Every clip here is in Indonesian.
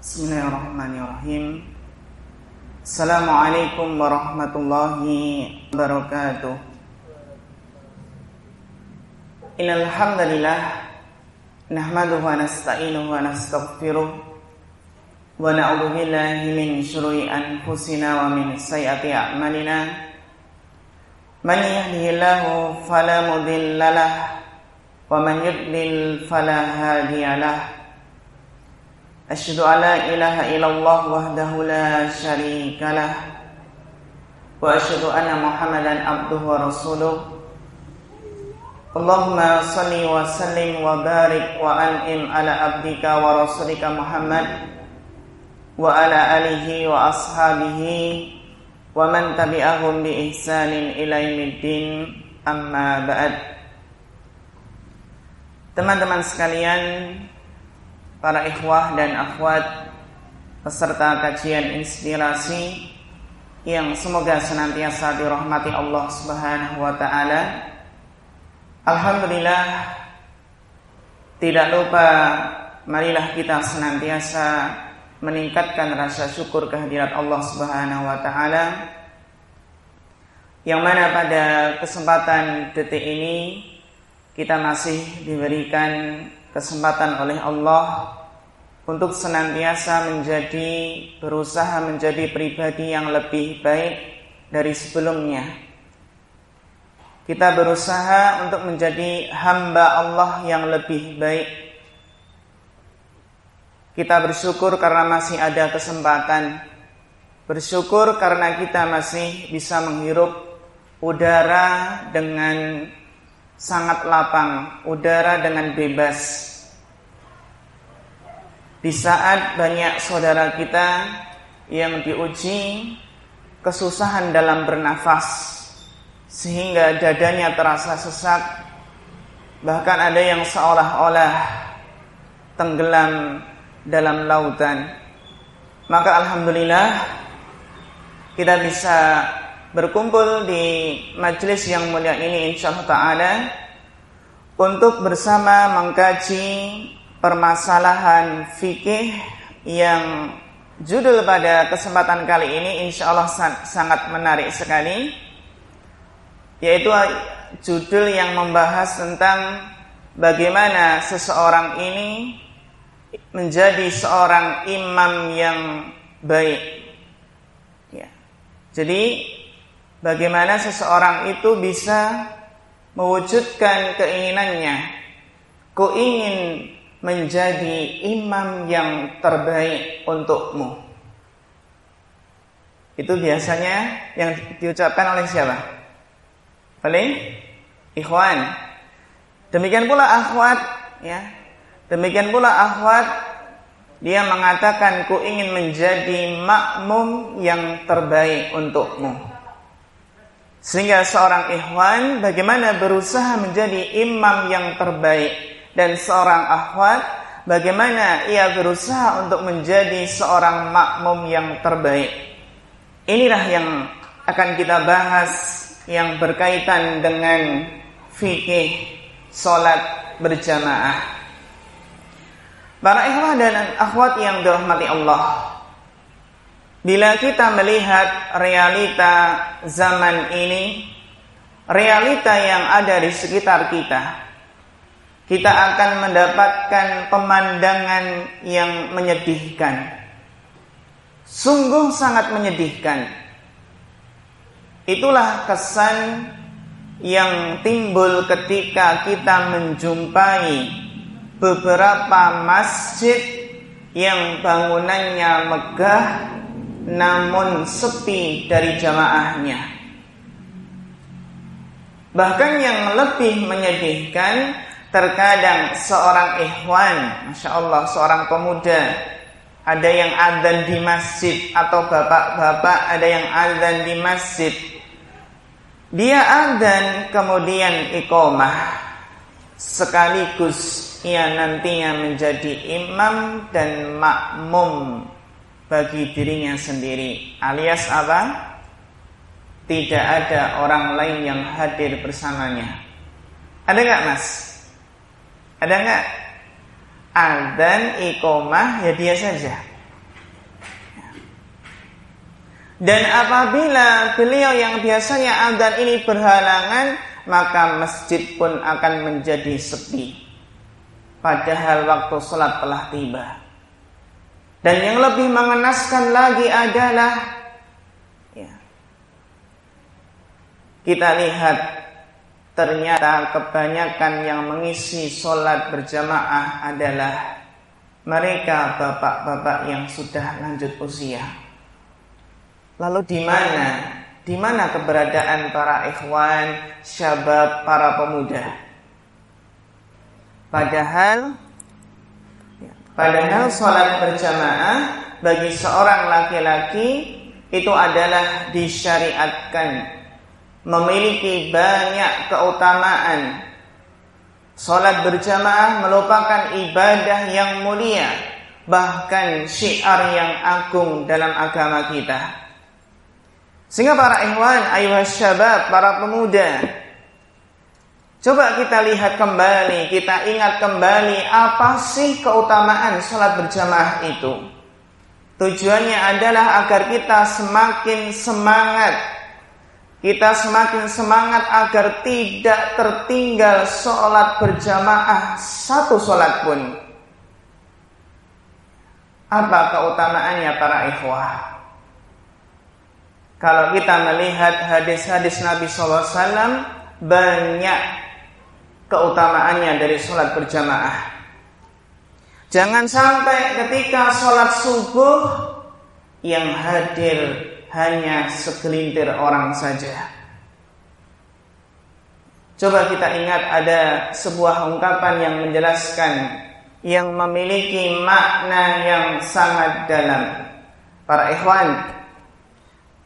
Bismillahirrahmanirrahim. Assalamualaikum warahmatullahi wabarakatuh. Innalhamdulillah Nahmaduhu wa nasta'inuhu wa nasta'gfiruh Wa na'udhu billahi min syurui anfusina wa min sayati a'malina. Man yahdihillahu falamudillalah Wa man yudlil falahadiyalah Asyhadu an ilaha illallah wahdahu la syarika lah. Wa asyhadu anna Muhammadan abduhu wa rasuluh. Allahumma salli wa sallim wa barik wa an'im ala abdika wa rasulika Muhammad wa ala alihi wa ashabihi wa man tabi'ahum bi ihsanin ilaimiddin amma ba'd. Teman-teman sekalian, para ikhwah dan akhwat peserta kajian inspirasi yang semoga senantiasa dirahmati Allah Subhanahu wa taala. Alhamdulillah tidak lupa marilah kita senantiasa meningkatkan rasa syukur kehadirat Allah Subhanahu wa taala yang mana pada kesempatan detik ini kita masih diberikan kesempatan oleh Allah untuk senantiasa menjadi berusaha menjadi pribadi yang lebih baik dari sebelumnya. Kita berusaha untuk menjadi hamba Allah yang lebih baik. Kita bersyukur karena masih ada kesempatan. Bersyukur karena kita masih bisa menghirup udara dengan sangat lapang, udara dengan bebas. Di saat banyak saudara kita yang diuji kesusahan dalam bernafas sehingga dadanya terasa sesak, bahkan ada yang seolah-olah tenggelam dalam lautan. Maka alhamdulillah kita bisa berkumpul di majelis yang mulia ini insyaallah taala untuk bersama mengkaji permasalahan fikih yang judul pada kesempatan kali ini insyaallah sangat menarik sekali yaitu judul yang membahas tentang bagaimana seseorang ini menjadi seorang imam yang baik ya. Jadi bagaimana seseorang itu bisa mewujudkan keinginannya. Ku ingin menjadi imam yang terbaik untukmu. Itu biasanya yang diucapkan oleh siapa? Oleh ikhwan. Demikian pula akhwat, ya. Demikian pula akhwat dia mengatakan ku ingin menjadi makmum yang terbaik untukmu. Sehingga seorang ikhwan bagaimana berusaha menjadi imam yang terbaik dan seorang akhwat bagaimana ia berusaha untuk menjadi seorang makmum yang terbaik. Inilah yang akan kita bahas yang berkaitan dengan fikih salat berjamaah. Para ikhwan dan akhwat yang dirahmati Allah, Bila kita melihat realita zaman ini, realita yang ada di sekitar kita, kita akan mendapatkan pemandangan yang menyedihkan. Sungguh sangat menyedihkan. Itulah kesan yang timbul ketika kita menjumpai beberapa masjid yang bangunannya megah namun sepi dari jamaahnya. Bahkan yang lebih menyedihkan terkadang seorang ikhwan, masya Allah seorang pemuda, ada yang adzan di masjid atau bapak-bapak ada yang adzan di masjid. Dia adzan kemudian iqomah sekaligus ia nantinya menjadi imam dan makmum bagi dirinya sendiri alias apa? Tidak ada orang lain yang hadir bersamanya. Ada nggak mas? Ada nggak? Adzan, ikomah, ya dia saja. Dan apabila beliau yang biasanya adzan ini berhalangan, maka masjid pun akan menjadi sepi. Padahal waktu sholat telah tiba. Dan yang lebih mengenaskan lagi adalah ya, kita lihat ternyata kebanyakan yang mengisi sholat berjamaah adalah mereka bapak-bapak yang sudah lanjut usia. Lalu di mana? Di mana keberadaan para ikhwan, syabab, para pemuda? Padahal padahal sholat berjamaah bagi seorang laki-laki itu adalah disyariatkan memiliki banyak keutamaan. Sholat berjamaah merupakan ibadah yang mulia, bahkan syiar yang agung dalam agama kita. Sehingga para ikhwan, ayuhas syabab, para pemuda, coba kita lihat kembali, kita ingat kembali apa sih keutamaan sholat berjamaah itu. Tujuannya adalah agar kita semakin semangat kita semakin semangat agar tidak tertinggal sholat berjamaah satu sholat pun. Apa keutamaannya para ikhwah? Kalau kita melihat hadis-hadis Nabi SAW banyak keutamaannya dari sholat berjamaah. Jangan sampai ketika sholat subuh yang hadir hanya segelintir orang saja. Coba kita ingat ada sebuah ungkapan yang menjelaskan yang memiliki makna yang sangat dalam. Para ikhwan,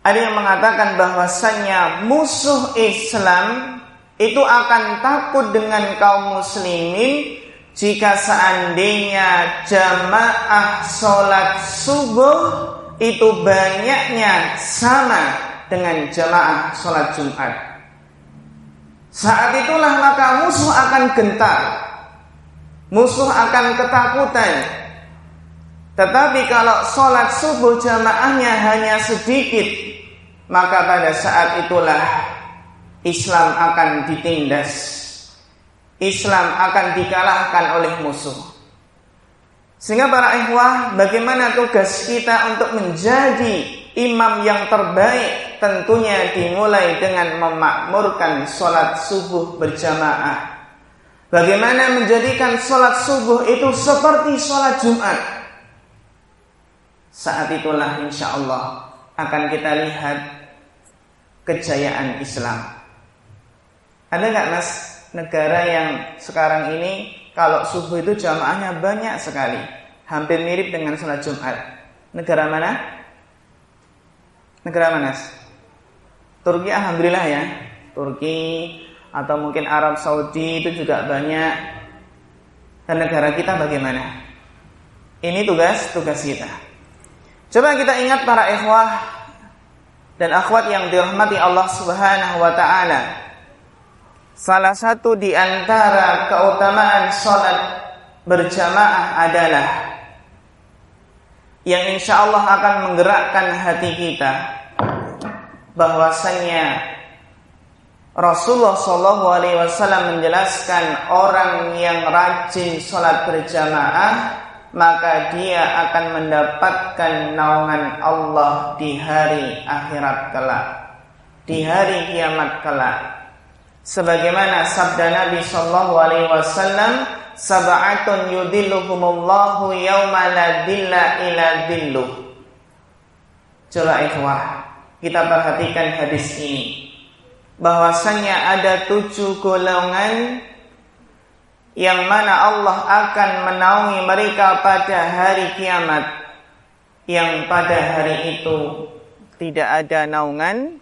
ada yang mengatakan bahwasannya musuh Islam itu akan takut dengan kaum muslimin jika seandainya jamaah sholat subuh itu banyaknya sama dengan jamaah sholat Jumat. Saat itulah maka musuh akan gentar, musuh akan ketakutan. Tetapi kalau sholat subuh jamaahnya hanya sedikit, maka pada saat itulah Islam akan ditindas. Islam akan dikalahkan oleh musuh. Sehingga para ikhwah, bagaimana tugas kita untuk menjadi imam yang terbaik? Tentunya dimulai dengan memakmurkan sholat subuh berjamaah. Bagaimana menjadikan sholat subuh itu seperti sholat Jumat? Saat itulah insya Allah akan kita lihat kejayaan Islam. Ada nggak mas negara yang sekarang ini kalau subuh itu jamaahnya banyak sekali, hampir mirip dengan sholat Jumat. Negara mana? Negara mana? Turki alhamdulillah ya. Turki atau mungkin Arab Saudi itu juga banyak. Dan negara kita bagaimana? Ini tugas tugas kita. Coba kita ingat para ikhwah dan akhwat yang dirahmati Allah Subhanahu wa taala. Salah satu di antara keutamaan salat berjamaah adalah yang insya Allah akan menggerakkan hati kita bahwasanya Rasulullah Shallallahu Alaihi Wasallam menjelaskan orang yang rajin sholat berjamaah maka dia akan mendapatkan naungan Allah di hari akhirat kelak di hari kiamat kelak sebagaimana sabda Nabi sallallahu alaihi wasallam sab'atun yudilluhumullahu yauma la dilla ila ikhwah kita perhatikan hadis ini. Bahwasanya ada tujuh golongan yang mana Allah akan menaungi mereka pada hari kiamat. Yang pada hari itu tidak ada naungan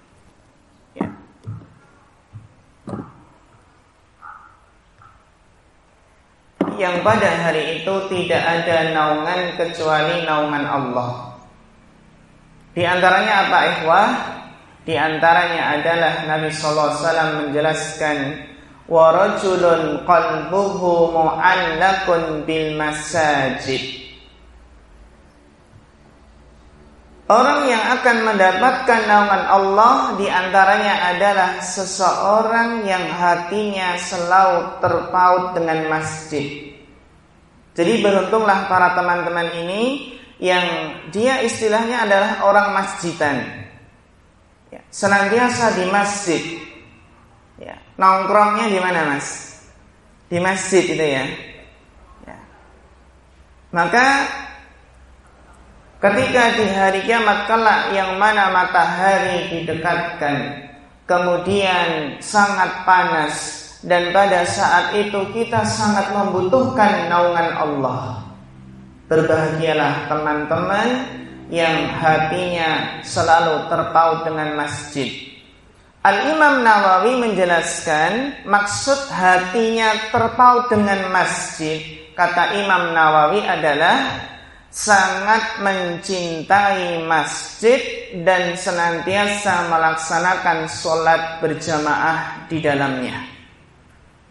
yang pada hari itu tidak ada naungan kecuali naungan Allah. Di antaranya apa ikhwah? Di antaranya adalah Nabi sallallahu alaihi wasallam menjelaskan wa rajulun qalbuhu mu'allakun bil masajid Orang yang akan mendapatkan naungan Allah di antaranya adalah seseorang yang hatinya selalu terpaut dengan masjid. Jadi beruntunglah para teman-teman ini yang dia istilahnya adalah orang masjidan. Ya, senantiasa di masjid. Ya, nongkrongnya di mana mas? Di masjid itu ya. ya. Maka Ketika di hari kiamat kelak yang mana matahari didekatkan Kemudian sangat panas Dan pada saat itu kita sangat membutuhkan naungan Allah. Berbahagialah teman-teman yang hatinya selalu terpaut dengan masjid. Al-Imam Nawawi menjelaskan maksud hatinya terpaut dengan masjid Kata Imam Nawawi adalah sangat mencintai masjid dan senantiasa melaksanakan sholat berjamaah di dalamnya.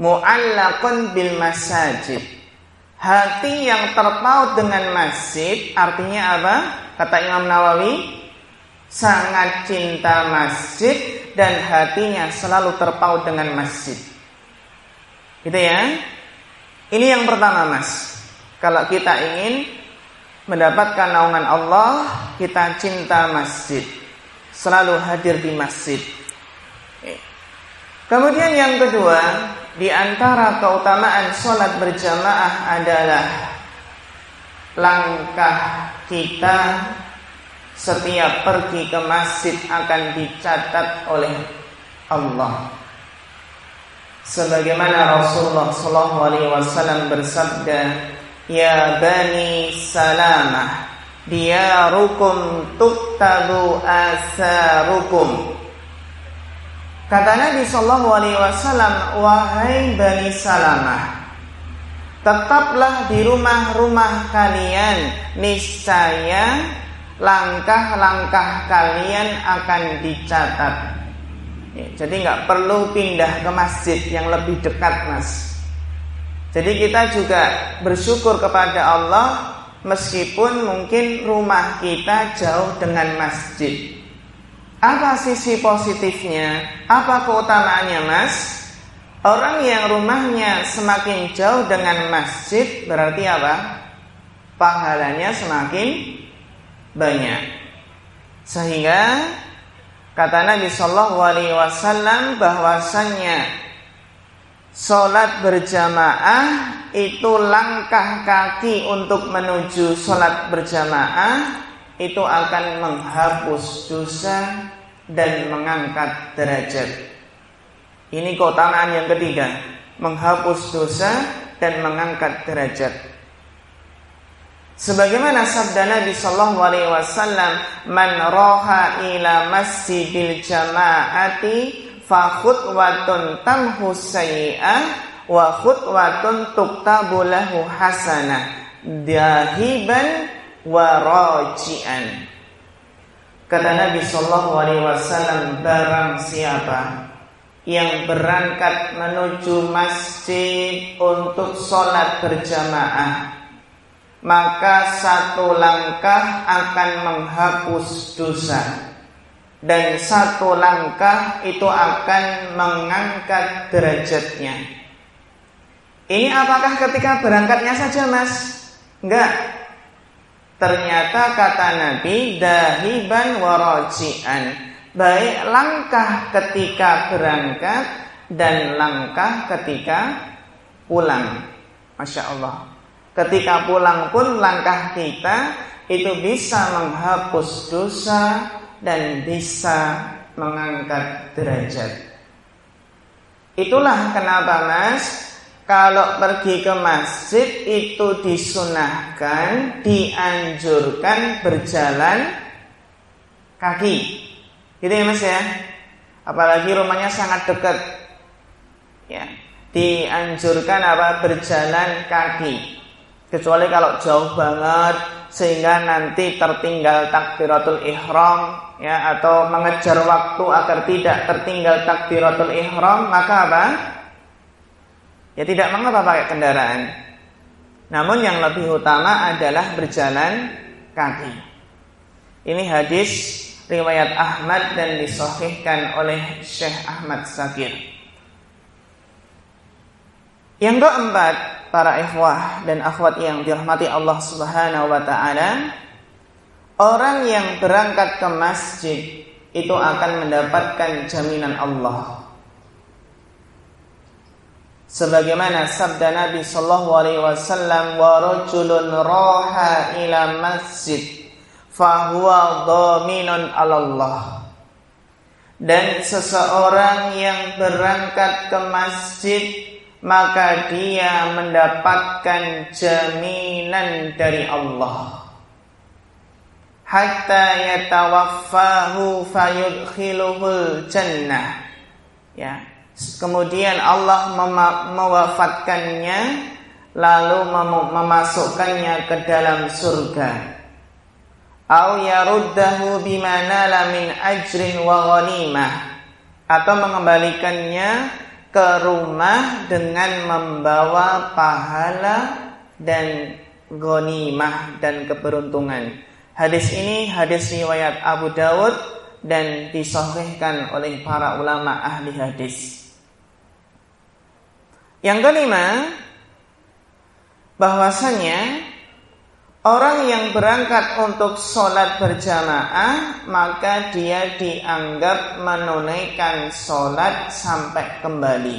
Mu'allakun bil masajid. Hati yang terpaut dengan masjid artinya apa? Kata Imam Nawawi, sangat cinta masjid dan hatinya selalu terpaut dengan masjid. Gitu ya. Ini yang pertama, Mas. Kalau kita ingin mendapatkan naungan Allah, kita cinta masjid. Selalu hadir di masjid. Kemudian yang kedua, di antara keutamaan sholat berjamaah adalah langkah kita setiap pergi ke masjid akan dicatat oleh Allah. Sebagaimana Rasulullah SAW bersabda, Ya Bani Salamah Diyarukum tuktabu asarukum. Kata Nabi Sallallahu Alaihi Wasallam Wahai Bani Salamah Tetaplah di rumah-rumah kalian Niscaya Langkah-langkah kalian akan dicatat. Ya, Jadi nggak perlu pindah ke masjid yang lebih dekat mas jadi kita juga bersyukur kepada Allah meskipun mungkin rumah kita jauh dengan masjid. Apa sisi positifnya? Apa keutamaannya, Mas? Orang yang rumahnya semakin jauh dengan masjid berarti apa? Pahalanya semakin banyak. Sehingga kata Nabi Shallallahu alaihi wasallam bahwasannya Sholat berjamaah itu langkah kaki untuk menuju sholat berjamaah itu akan menghapus dosa dan mengangkat derajat. Ini keutamaan yang ketiga, menghapus dosa dan mengangkat derajat. Sebagaimana sabda Nabi Sallallahu Alaihi Wasallam, "Man roha ila masjidil jamaati fa khutwatun tamhu sayyi'ah wa khutwatun tuktabu lahu hasanah dahiban wa raji'an. Kata Nabi sallallahu alaihi wasallam barang siapa yang berangkat menuju masjid untuk sholat berjamaah maka satu langkah akan menghapus dosa dan satu langkah itu akan mengangkat derajatnya. Ini apakah ketika berangkatnya saja, Mas? Enggak. Ternyata kata Nabi dahiban warajian. Baik langkah ketika berangkat dan langkah ketika pulang. Masya Allah. Ketika pulang pun langkah kita itu bisa menghapus dosa, dan bisa mengangkat derajat. Itulah kenapa Mas kalau pergi ke masjid itu disunahkan, dianjurkan berjalan kaki. Gitu ya Mas ya. Apalagi rumahnya sangat dekat. Ya, dianjurkan apa berjalan kaki. Kecuali kalau jauh banget sehingga nanti tertinggal takbiratul ihram ya atau mengejar waktu agar tidak tertinggal takbiratul ihram maka apa? Ya tidak mengapa pakai kendaraan. Namun yang lebih utama adalah berjalan kaki. Ini hadis riwayat Ahmad dan disahihkan oleh Syekh Ahmad Sakir. Yang keempat, para ikhwah dan akhwat yang dirahmati Allah Subhanahu wa taala, orang yang berangkat ke masjid itu akan mendapatkan jaminan Allah. Sebagaimana sabda Nabi sallallahu alaihi wasallam, "Wa rajulun raha ila masjid fahuwa Allah dan seseorang yang berangkat ke masjid maka dia mendapatkan jaminan dari Allah. Hatta yatawaffahu fayudkhiluhul jannah. Ya. Kemudian Allah mewafatkannya lalu memasukkannya ke dalam surga. Au yaruddahu bima nala min ajrin wa ghanimah. Atau mengembalikannya ke rumah dengan membawa pahala dan ghanimah dan keberuntungan. Hadis ini hadis riwayat Abu Dawud dan disahihkan oleh para ulama ahli hadis. Yang kelima, bahwasanya Orang yang berangkat untuk sholat berjamaah Maka dia dianggap menunaikan sholat sampai kembali.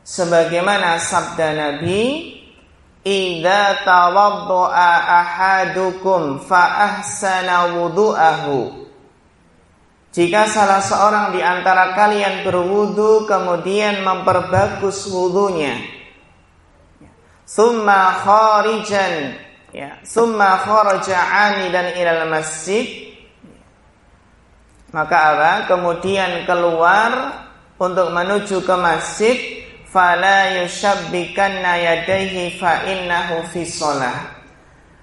Sebagaimana sabda Nabi Ida tawaddu'a ahadukum fa'ahsana wudu'ahu. Jika salah seorang di antara kalian berwudu kemudian memperbagus wudunya Summa kharijan ya, summa kharaja amidan ilal masjid maka apa? Kemudian keluar untuk menuju ke masjid fala yushabbikanna yadayhi fa innahu fi shalah.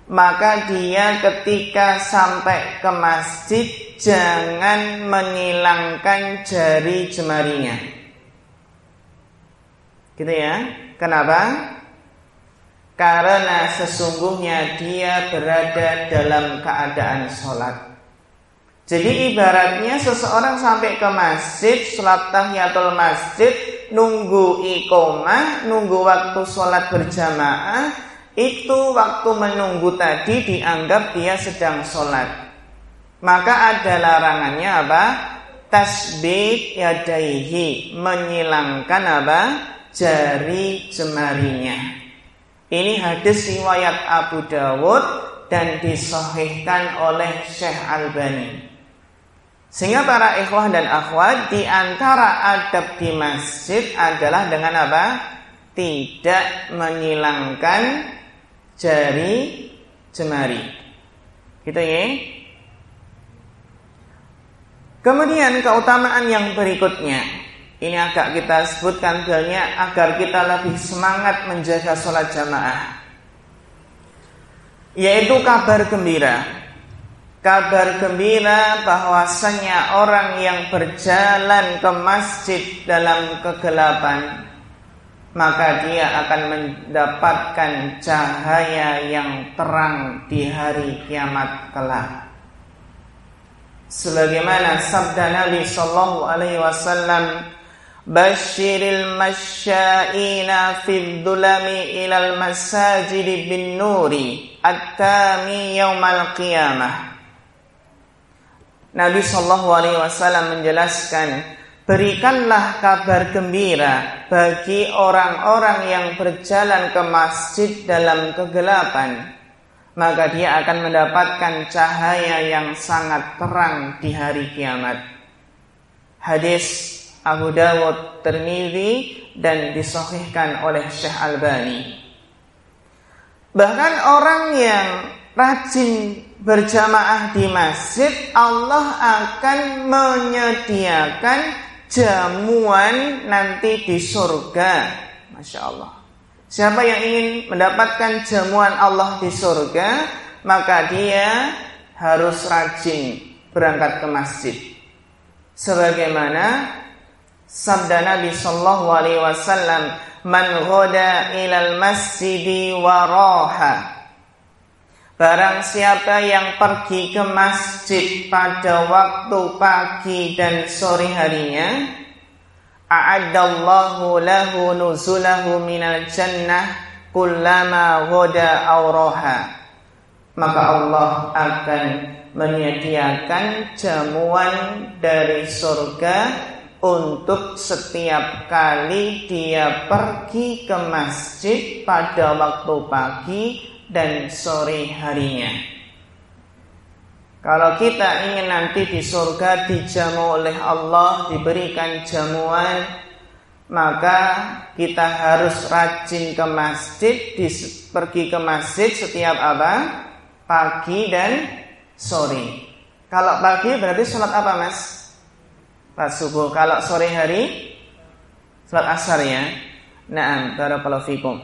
Maka dia ketika sampai ke masjid jangan menghilangkan jari jemarinya. Gitu ya. Kenapa? Karena sesungguhnya dia berada dalam keadaan sholat Jadi ibaratnya seseorang sampai ke masjid Sholat tahiyatul masjid Nunggu iqomah Nunggu waktu sholat berjamaah Itu waktu menunggu tadi dianggap dia sedang sholat Maka ada larangannya apa? Tasbih yadaihi Menyilangkan apa? Jari jemarinya ini hadis riwayat Abu Dawud dan disahihkan oleh Syekh Albani. Sehingga para ikhwah dan akhwat di antara adab di masjid adalah dengan apa? Tidak menghilangkan jari jemari. Gitu ya. Kemudian keutamaan yang berikutnya ini agak kita sebutkan dalnya agar kita lebih semangat menjaga sholat jamaah. Yaitu kabar gembira. Kabar gembira bahwasanya orang yang berjalan ke masjid dalam kegelapan maka dia akan mendapatkan cahaya yang terang di hari kiamat kelak. Sebagaimana sabda Nabi Shallallahu Alaihi Wasallam Fil dulami ilal masajid bin nuri at-tami yaumal qiyamah. Nabi wasallam menjelaskan, berikanlah kabar gembira bagi orang-orang yang berjalan ke masjid dalam kegelapan, maka dia akan mendapatkan cahaya yang sangat terang di hari kiamat. Hadis Abu Dawud, Tirmizi dan disahihkan oleh Syekh Albani. Bahkan orang yang rajin berjamaah di masjid, Allah akan menyediakan jamuan nanti di surga. Masya Allah. Siapa yang ingin mendapatkan jamuan Allah di surga, maka dia harus rajin berangkat ke masjid. Sebagaimana Sabda Nabi sallallahu alaihi wasallam, "Man ghada ilal masjidi wa raha." Barang siapa yang pergi ke masjid pada waktu pagi dan sore harinya, a'addallahu lahu nuzulahu minal jannah kullama ghada auraha. Maka Allah akan menyediakan jamuan dari surga untuk setiap kali dia pergi ke masjid pada waktu pagi dan sore harinya. Kalau kita ingin nanti di surga dijamu oleh Allah, diberikan jamuan, maka kita harus rajin ke masjid, pergi ke masjid setiap apa? Pagi dan sore. Kalau pagi berarti sholat apa mas? Pas subuh. Kalau sore hari, sholat asar ya. Naam, barakallahu fikum.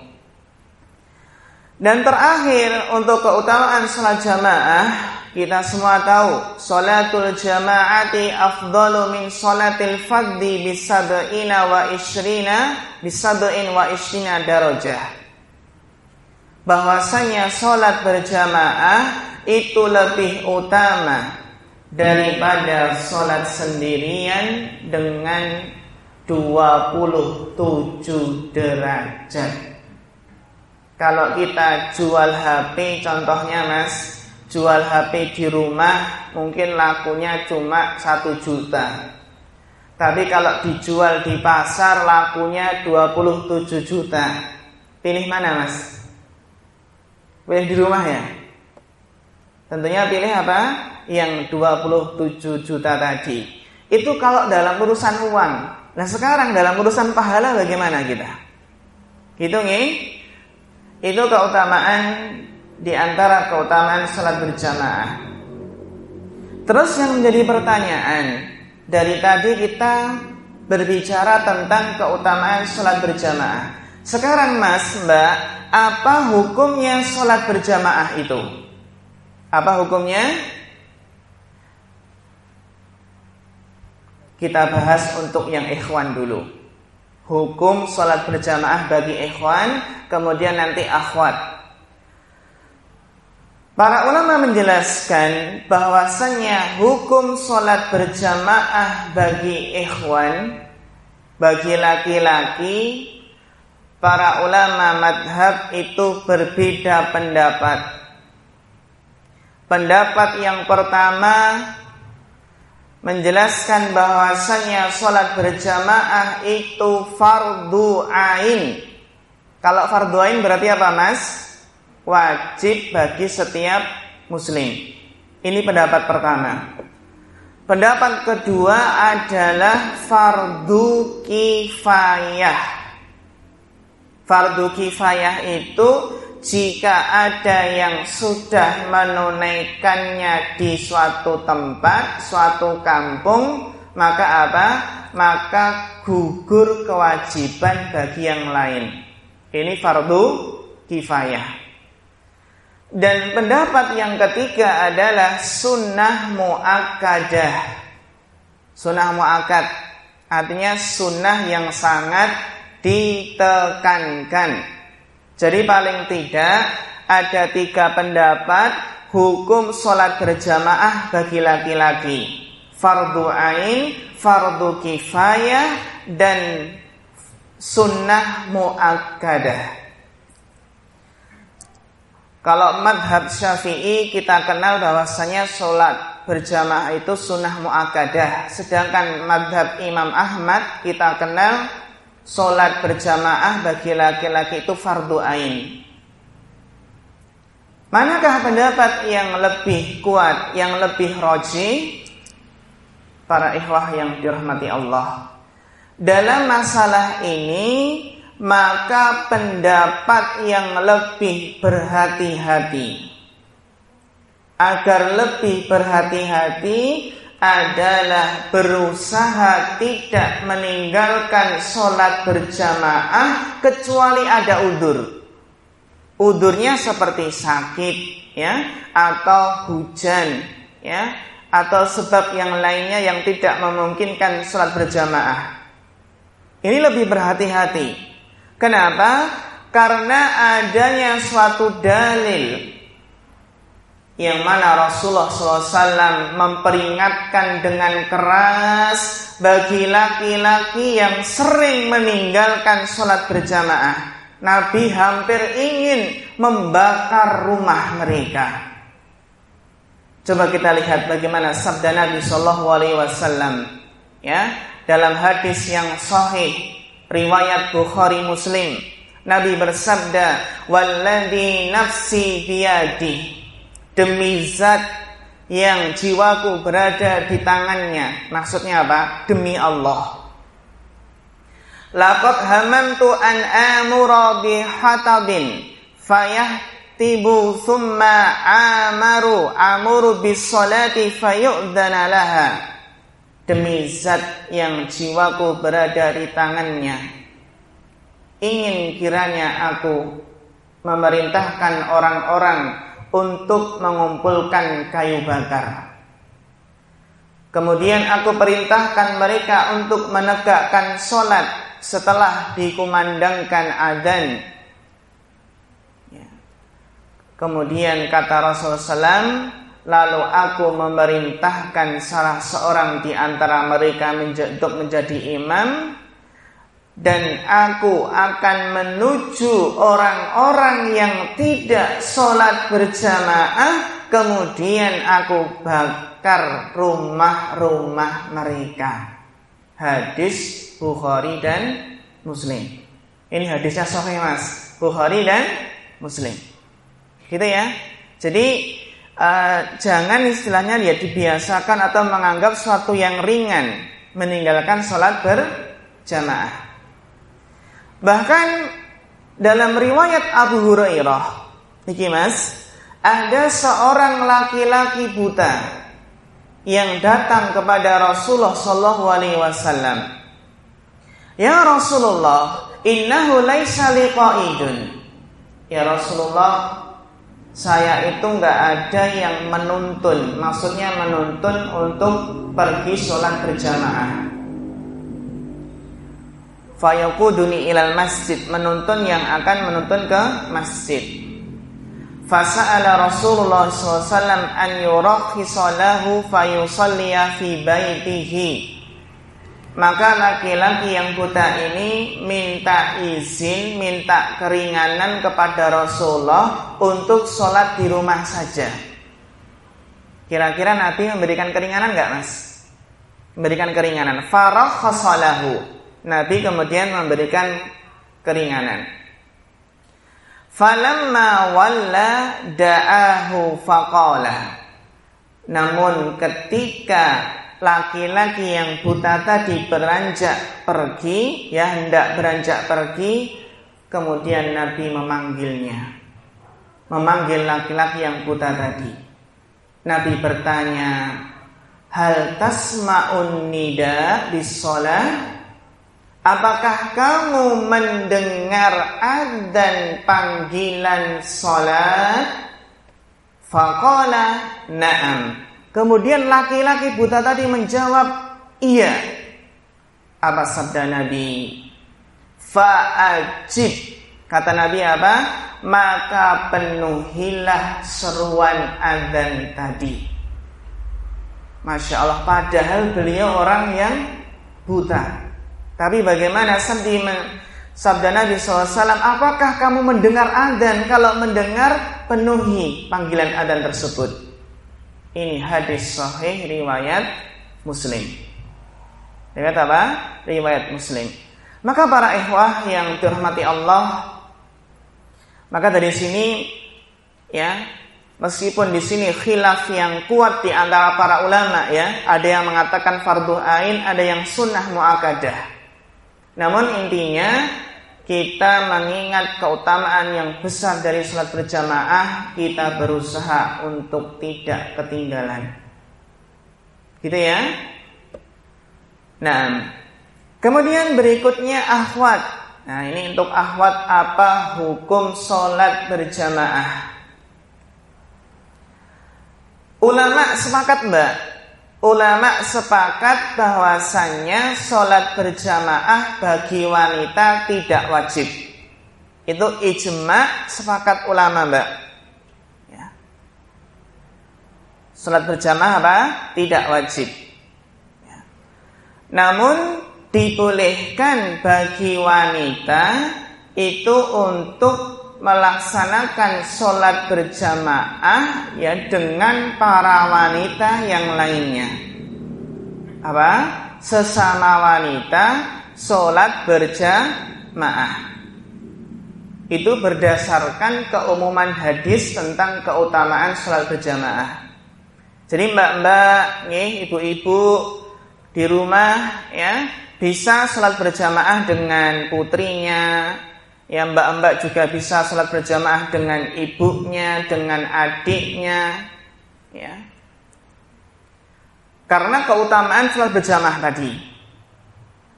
Dan terakhir untuk keutamaan sholat jamaah kita semua tahu sholatul jamaati afdalu min sholatil faddi bisab'ina wa ishrina bisab'in wa ishrina darajah. Bahwasanya sholat berjamaah itu lebih utama daripada sholat sendirian dengan 27 derajat. Kalau kita jual HP contohnya mas Jual HP di rumah mungkin lakunya cuma satu juta Tapi kalau dijual di pasar lakunya 27 juta Pilih mana mas? Pilih di rumah ya? Tentunya pilih apa? Yang 27 juta tadi Itu kalau dalam urusan uang Nah sekarang dalam urusan pahala bagaimana kita? Gitu nih itu keutamaan di antara keutamaan salat berjamaah. Terus yang menjadi pertanyaan dari tadi kita berbicara tentang keutamaan salat berjamaah. Sekarang Mas, Mbak, apa hukumnya salat berjamaah itu? Apa hukumnya? Kita bahas untuk yang ikhwan dulu hukum sholat berjamaah bagi ikhwan, kemudian nanti akhwat. Para ulama menjelaskan bahwasanya hukum sholat berjamaah bagi ikhwan, bagi laki-laki, para ulama madhab itu berbeda pendapat. Pendapat yang pertama menjelaskan bahwasanya sholat berjamaah itu fardu ain. Kalau fardu ain berarti apa mas? Wajib bagi setiap muslim. Ini pendapat pertama. Pendapat kedua adalah fardu kifayah. Fardu kifayah itu jika ada yang sudah menunaikannya di suatu tempat, suatu kampung, maka apa? Maka gugur kewajiban bagi yang lain. Ini fardu kifayah. Dan pendapat yang ketiga adalah sunnah muakkadah. Sunnah muakkad artinya sunnah yang sangat ditekankan jadi paling tidak ada tiga pendapat hukum sholat berjamaah bagi laki-laki. Fardu ain, fardu kifayah, dan sunnah muakkadah. Kalau madhab syafi'i kita kenal bahwasanya sholat berjamaah itu sunnah muakkadah. Sedangkan madhab Imam Ahmad kita kenal Sholat berjamaah bagi laki-laki itu fardu ain. Manakah pendapat yang lebih kuat, yang lebih roji? Para ikhwah yang dirahmati Allah. Dalam masalah ini, maka pendapat yang lebih berhati-hati. Agar lebih berhati-hati, adalah berusaha tidak meninggalkan sholat berjamaah kecuali ada udur. Udurnya seperti sakit, ya, atau hujan, ya, atau sebab yang lainnya yang tidak memungkinkan sholat berjamaah. Ini lebih berhati-hati. Kenapa? Karena adanya suatu dalil yang mana Rasulullah SAW memperingatkan dengan keras bagi laki-laki yang sering meninggalkan sholat berjamaah. Nabi hampir ingin membakar rumah mereka. Coba kita lihat bagaimana sabda Nabi Shallallahu Alaihi Wasallam ya dalam hadis yang sahih riwayat Bukhari Muslim Nabi bersabda walladhi nafsi demi zat yang jiwaku berada di tangannya. Maksudnya apa? Demi Allah. Laqad hamantu an amura bi hatabin fayahtibu thumma amaru amuru bis salati fayu'dana laha. Demi zat yang jiwaku berada di tangannya. Ingin kiranya aku memerintahkan orang-orang untuk mengumpulkan kayu bakar. Kemudian aku perintahkan mereka untuk menegakkan sholat setelah dikumandangkan adzan. Ya. Kemudian kata Rasulullah SAW, lalu aku memerintahkan salah seorang di antara mereka untuk menjadi imam dan aku akan menuju orang-orang yang tidak sholat berjamaah. Kemudian aku bakar rumah-rumah mereka. Hadis Bukhari dan Muslim. Ini hadisnya sahih mas. Bukhari dan Muslim. Gitu ya. Jadi uh, jangan istilahnya ya dibiasakan atau menganggap suatu yang ringan meninggalkan sholat berjamaah Bahkan dalam riwayat Abu Hurairah, iki Mas, ada seorang laki-laki buta yang datang kepada Rasulullah sallallahu alaihi wasallam. Ya Rasulullah, innahu laisa liqaidun. Ya Rasulullah, saya itu nggak ada yang menuntun, maksudnya menuntun untuk pergi sholat berjamaah fayaquduni ilal masjid menuntun yang akan menuntun ke masjid fasa'ala Rasulullah SAW an yurakhisa lahu fayusalliya fi baitihi maka laki-laki yang buta ini minta izin, minta keringanan kepada Rasulullah untuk sholat di rumah saja. Kira-kira Nabi memberikan keringanan nggak mas? Memberikan keringanan. Farah khasalahu Nabi kemudian memberikan keringanan. Falamma walla da'ahu faqala. Namun ketika laki-laki yang buta tadi beranjak pergi, ya hendak beranjak pergi, kemudian Nabi memanggilnya. Memanggil laki-laki yang buta tadi. Nabi bertanya, "Hal tasma'un nida bis shalah?" Apakah kamu mendengar adzan panggilan salat? Faqala na'am. Kemudian laki-laki buta tadi menjawab, "Iya." Apa sabda Nabi? Fa'ajib. Kata Nabi apa? Maka penuhilah seruan adzan tadi. Masya Allah, padahal beliau orang yang buta. Tapi bagaimana sedih sabda Nabi SAW, apakah kamu mendengar adzan? Kalau mendengar, penuhi panggilan adzan tersebut. Ini hadis sahih riwayat Muslim. Riwayat apa? Riwayat Muslim. Maka para ikhwah yang dirahmati Allah, maka dari sini ya, meskipun di sini khilaf yang kuat di antara para ulama ya, ada yang mengatakan fardu ain, ada yang sunnah muakadah. Namun intinya kita mengingat keutamaan yang besar dari sholat berjamaah, kita berusaha untuk tidak ketinggalan. Gitu ya. Nah, kemudian berikutnya ahwat. Nah, ini untuk ahwat apa hukum sholat berjamaah? Ulama sepakat mbak Ulama sepakat bahwasannya sholat berjamaah bagi wanita tidak wajib. Itu ijma sepakat ulama mbak. Ya. Salat berjamaah apa? Tidak wajib. Ya. Namun dibolehkan bagi wanita itu untuk melaksanakan sholat berjamaah ya dengan para wanita yang lainnya. Apa? Sesama wanita sholat berjamaah. Itu berdasarkan keumuman hadis tentang keutamaan sholat berjamaah. Jadi mbak-mbak, nih ibu-ibu di rumah ya bisa sholat berjamaah dengan putrinya, ya mbak-mbak juga bisa sholat berjamaah dengan ibunya, dengan adiknya, ya. Karena keutamaan sholat berjamaah tadi.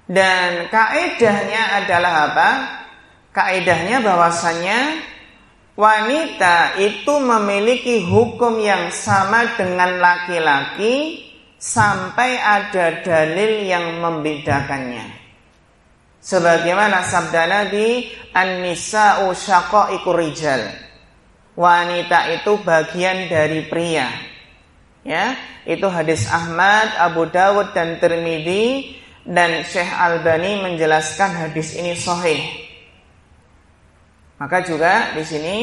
Dan kaedahnya adalah apa? Kaedahnya bahwasanya wanita itu memiliki hukum yang sama dengan laki-laki sampai ada dalil yang membedakannya. Sebagaimana sabda Nabi, An-nisa'u syaqa'iqur rijal. Wanita itu bagian dari pria. Ya, itu hadis Ahmad, Abu Dawud dan Tirmidzi dan Syekh Albani menjelaskan hadis ini sahih. Maka juga di sini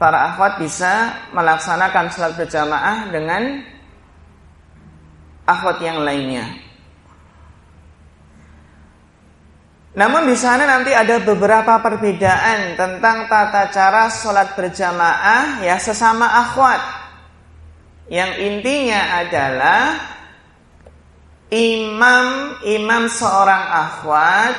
para akhwat bisa melaksanakan salat berjamaah dengan akhwat yang lainnya. Namun di sana nanti ada beberapa perbedaan tentang tata cara sholat berjamaah ya sesama akhwat. Yang intinya adalah imam imam seorang akhwat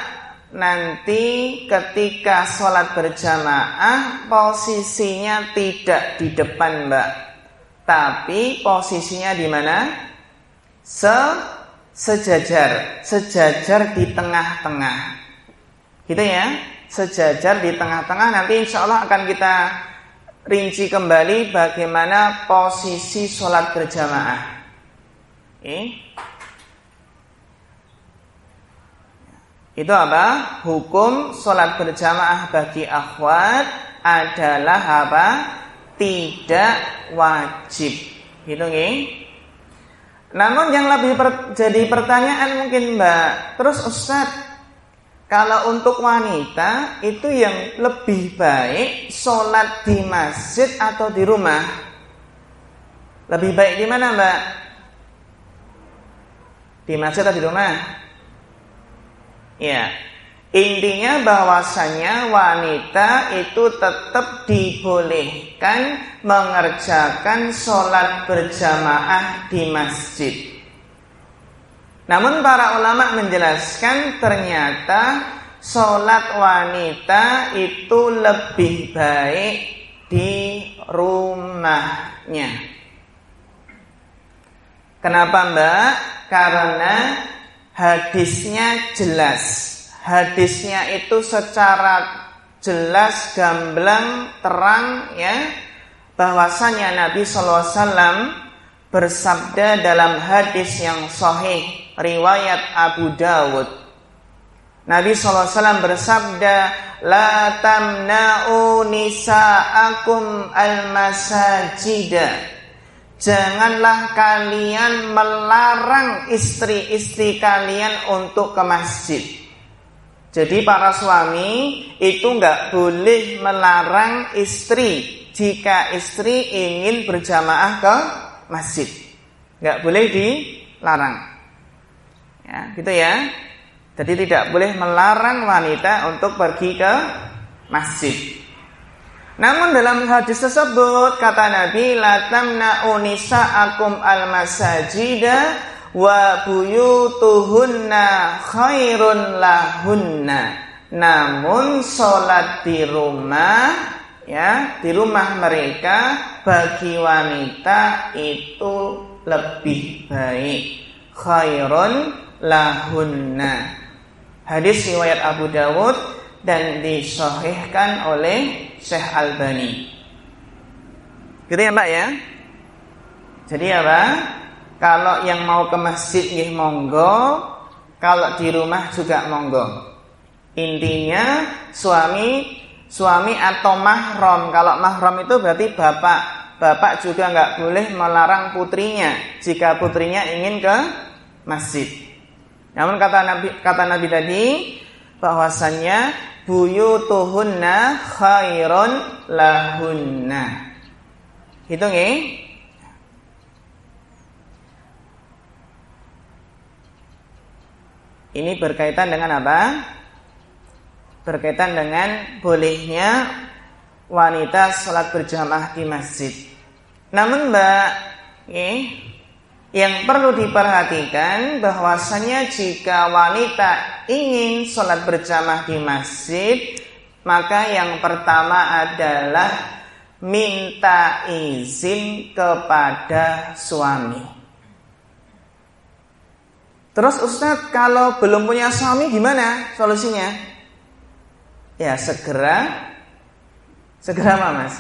nanti ketika sholat berjamaah posisinya tidak di depan mbak, tapi posisinya di mana? Se sejajar, sejajar di tengah-tengah. Gitu ya, sejajar di tengah-tengah nanti insya Allah akan kita rinci kembali bagaimana posisi sholat berjamaah. Eh? Itu apa? Hukum sholat berjamaah bagi akhwat adalah apa? Tidak wajib. Gitu nih. Namun yang lebih per, jadi pertanyaan mungkin Mbak, terus Ustadz kalau untuk wanita itu yang lebih baik sholat di masjid atau di rumah. Lebih baik di mana mbak? Di masjid atau di rumah? Ya, intinya bahwasanya wanita itu tetap dibolehkan mengerjakan sholat berjamaah di masjid. Namun para ulama menjelaskan ternyata sholat wanita itu lebih baik di rumahnya. Kenapa mbak? Karena hadisnya jelas. Hadisnya itu secara jelas, gamblang, terang ya. Bahwasanya Nabi SAW bersabda dalam hadis yang sahih riwayat Abu Dawud. Nabi SAW bersabda, La tamna'u nisa'akum al-masajida. Janganlah kalian melarang istri-istri kalian untuk ke masjid. Jadi para suami itu nggak boleh melarang istri jika istri ingin berjamaah ke masjid. Nggak boleh dilarang. Ya, gitu ya. Jadi tidak boleh melarang wanita untuk pergi ke masjid. Namun dalam hadis tersebut kata Nabi la tamna'u nisa'akum al-masajida wa buyutuhunna khairun lahunna. Namun sholat di rumah ya di rumah mereka bagi wanita itu lebih baik khairun lahunna. Hadis riwayat Abu Dawud dan disahihkan oleh Syekh Albani. Gitu ya mbak ya? Jadi apa? Kalau yang mau ke masjid nggih monggo kalau di rumah juga monggo. Intinya suami suami atau mahram. Kalau mahram itu berarti bapak, bapak juga nggak boleh melarang putrinya jika putrinya ingin ke masjid. Namun kata Nabi kata Nabi tadi bahwasannya buyutuhunna khairun lahunna. Hitung ya. Ini berkaitan dengan apa? Berkaitan dengan bolehnya wanita sholat berjamaah di masjid. Namun mbak, eh, yang perlu diperhatikan bahwasanya jika wanita ingin sholat berjamaah di masjid, maka yang pertama adalah minta izin kepada suami. Terus Ustadz kalau belum punya suami gimana solusinya? Ya segera segera apa mas?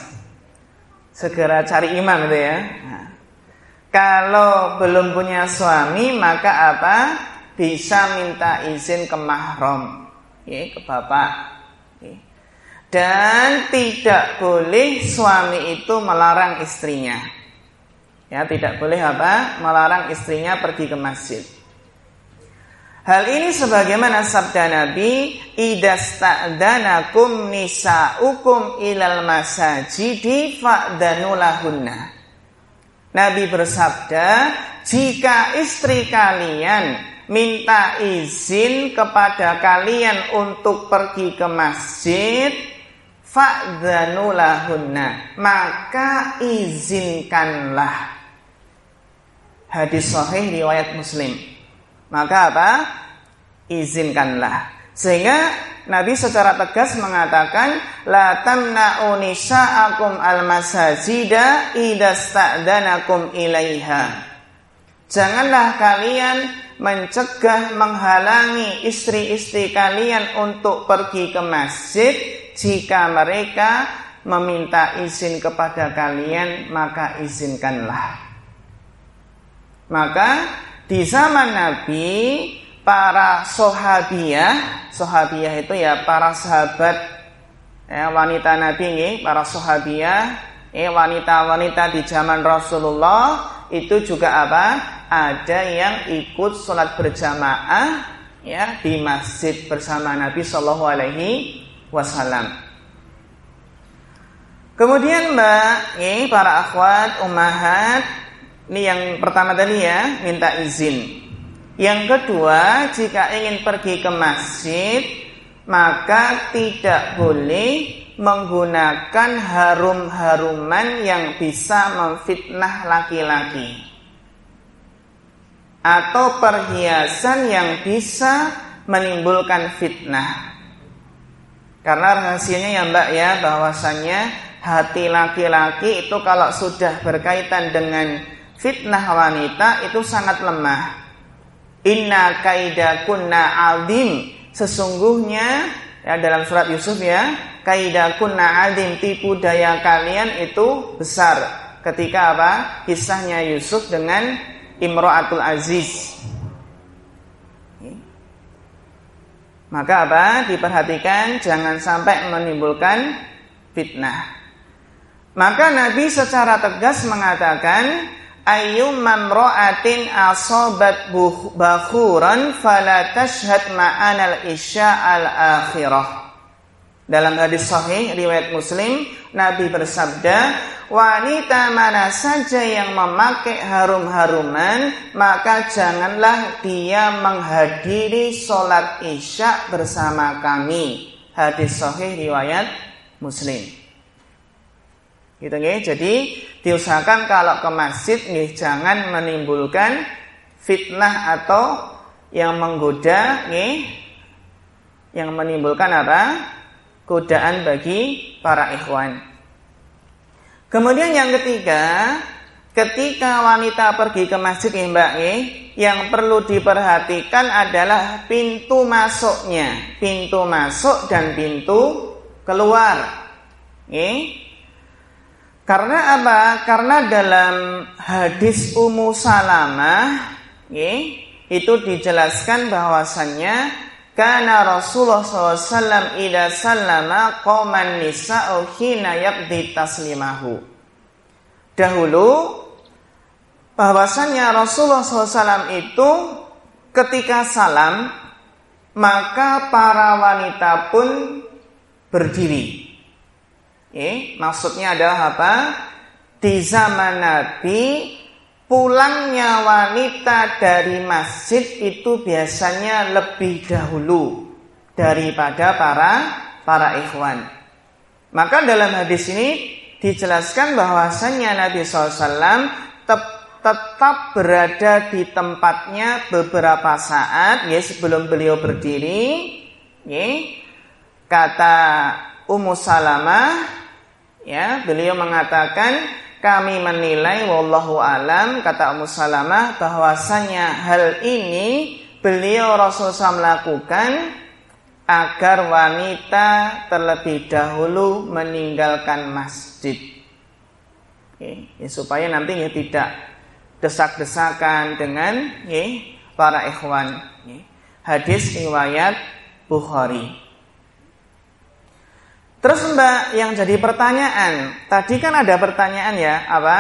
Segera cari imam gitu ya. Kalau belum punya suami maka apa? Bisa minta izin ke mahram, ya, ke bapak. Ya. Dan tidak boleh suami itu melarang istrinya. Ya, tidak boleh apa? Melarang istrinya pergi ke masjid. Hal ini sebagaimana sabda Nabi, "Idasta'danakum nisa'ukum ilal masajidi fa'danulahunna." Nabi bersabda, "Jika istri kalian minta izin kepada kalian untuk pergi ke masjid, fa'danulahunna, maka izinkanlah." Hadis sahih riwayat Muslim. Maka apa? Izinkanlah. Sehingga Nabi secara tegas mengatakan la tamna'u nisa'akum al-masajida idasta'danakum ilaiha. Janganlah kalian mencegah menghalangi istri-istri kalian untuk pergi ke masjid jika mereka meminta izin kepada kalian maka izinkanlah. Maka di zaman Nabi para sahabiah, sahabiah itu ya para sahabat ya, wanita Nabi ini, para sahabiah, ya, wanita-wanita di zaman Rasulullah itu juga apa? Ada yang ikut sholat berjamaah ya di masjid bersama Nabi Shallallahu Alaihi Wasallam. Kemudian mbak, ini para akhwat, umahat, ini yang pertama tadi ya, minta izin. Yang kedua, jika ingin pergi ke masjid, maka tidak boleh menggunakan harum-haruman yang bisa memfitnah laki-laki. Atau perhiasan yang bisa menimbulkan fitnah. Karena rahasianya ya mbak ya, bahwasannya hati laki-laki itu kalau sudah berkaitan dengan fitnah wanita itu sangat lemah. Inna kaida kunna adim. Sesungguhnya ya dalam surat Yusuf ya, kaida kunna adim tipu daya kalian itu besar. Ketika apa? Kisahnya Yusuf dengan Imro'atul Aziz. Maka apa? Diperhatikan jangan sampai menimbulkan fitnah. Maka Nabi secara tegas mengatakan ayyum mamra'atin asobat bakhuran fala tashhad ma'anal isya al akhirah. Dalam hadis sahih riwayat Muslim Nabi bersabda wanita mana saja yang memakai harum-haruman maka janganlah dia menghadiri sholat isya bersama kami. Hadis sahih riwayat Muslim Gitu nggih. Jadi diusahakan kalau ke masjid nggih jangan menimbulkan fitnah atau yang menggoda nggih yang menimbulkan apa? godaan bagi para ikhwan. Kemudian yang ketiga, ketika wanita pergi ke masjid ya Mbak nggih, yang perlu diperhatikan adalah pintu masuknya, pintu masuk dan pintu keluar. Nggih. Karena apa? Karena dalam hadis Ummu Salamah itu dijelaskan bahwasannya karena Rasulullah SAW ida sallama qauman nisa'u hina yaqdi taslimahu. dahulu bahwasannya Rasulullah SAW itu ketika salam maka para wanita pun berdiri. Eh, maksudnya adalah apa? Di zaman Nabi pulangnya wanita dari masjid itu biasanya lebih dahulu daripada para para ikhwan. Maka dalam hadis ini dijelaskan bahwasannya Nabi SAW tetap berada di tempatnya beberapa saat ya sebelum beliau berdiri ya kata Ummu Salamah ya beliau mengatakan kami menilai wallahu alam kata Ummu Salamah bahwasanya hal ini beliau Rasulullah melakukan agar wanita terlebih dahulu meninggalkan masjid ya, supaya nantinya tidak desak-desakan dengan ya, para ikhwan. Ya. Hadis riwayat Bukhari. Terus Mbak yang jadi pertanyaan, tadi kan ada pertanyaan ya, apa?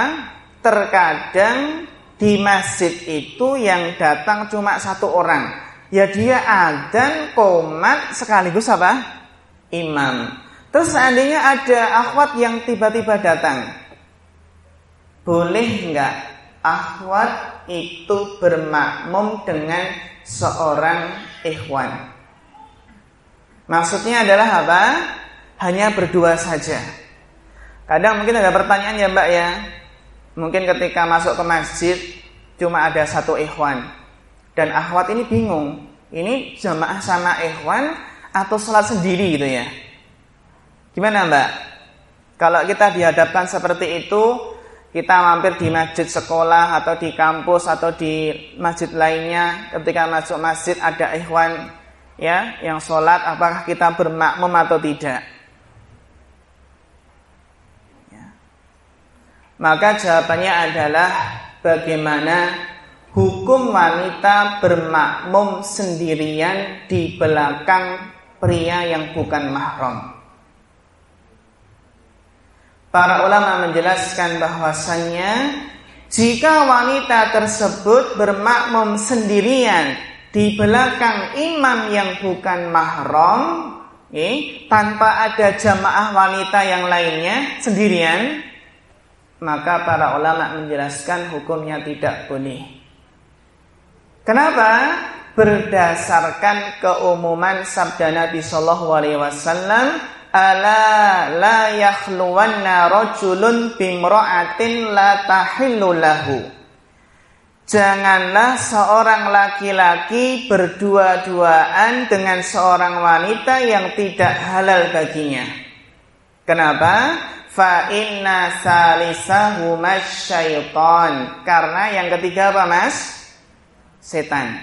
Terkadang di masjid itu yang datang cuma satu orang. Ya dia adan komat sekaligus apa? Imam. Terus seandainya ada akhwat yang tiba-tiba datang. Boleh nggak akhwat itu bermakmum dengan seorang ikhwan. Maksudnya adalah apa? Hanya berdua saja. Kadang mungkin ada pertanyaan ya mbak ya. Mungkin ketika masuk ke masjid cuma ada satu ikhwan. Dan akhwat ini bingung. Ini jamaah sama ikhwan atau sholat sendiri gitu ya. Gimana mbak? Kalau kita dihadapkan seperti itu, kita mampir di masjid sekolah atau di kampus atau di masjid lainnya ketika masuk masjid ada ikhwan ya yang sholat apakah kita bermakmum atau tidak maka jawabannya adalah bagaimana hukum wanita bermakmum sendirian di belakang pria yang bukan mahram Para ulama menjelaskan bahwasannya jika wanita tersebut bermakmum sendirian di belakang imam yang bukan mahram, eh, tanpa ada jamaah wanita yang lainnya sendirian, maka para ulama menjelaskan hukumnya tidak boleh. Kenapa? Berdasarkan keumuman sabda Nabi Shallallahu Alaihi Wasallam ala la yakhluwanna rajulun bimra'atin la tahillu lahu Janganlah seorang laki-laki berdua-duaan dengan seorang wanita yang tidak halal baginya. Kenapa? Fa inna salisahu syaiton. Karena yang ketiga apa mas? Setan.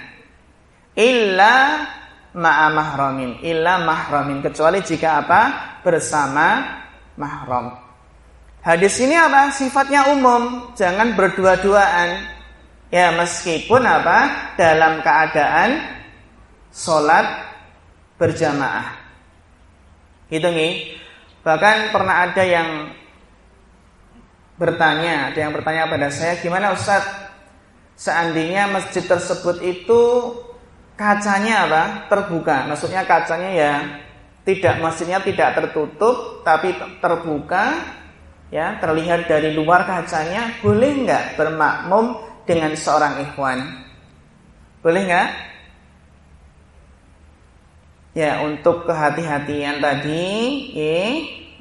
Illa ma'a mahramin illa mahramin kecuali jika apa bersama mahram. Hadis ini apa? Sifatnya umum, jangan berdua-duaan. Ya, meskipun apa? Dalam keadaan sholat berjamaah. Gitu nih. Bahkan pernah ada yang bertanya, ada yang bertanya pada saya, gimana Ustadz? Seandainya masjid tersebut itu kacanya apa? Terbuka. Maksudnya kacanya ya tidak masjidnya tidak tertutup tapi terbuka ya terlihat dari luar kacanya boleh nggak bermakmum dengan seorang ikhwan boleh nggak ya untuk kehati-hatian tadi ya,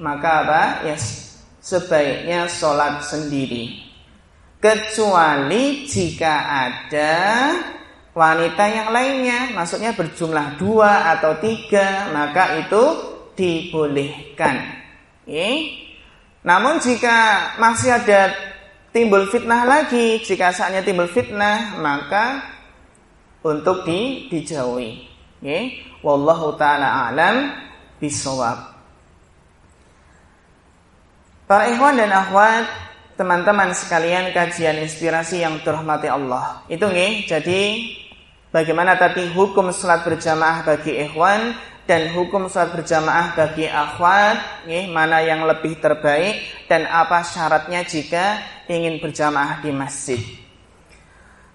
maka apa ya sebaiknya sholat sendiri kecuali jika ada wanita yang lainnya, maksudnya berjumlah dua atau tiga, maka itu dibolehkan. Oke. Namun jika masih ada timbul fitnah lagi, jika saatnya timbul fitnah, maka untuk di, dijauhi. Oke. Wallahu taala alam bisawab. Para ikhwan dan akhwat, teman-teman sekalian kajian inspirasi yang dirahmati Allah. Itu nih, jadi bagaimana tadi hukum salat berjamaah bagi ikhwan dan hukum sholat berjamaah bagi akhwat, nih, mana yang lebih terbaik dan apa syaratnya jika ingin berjamaah di masjid.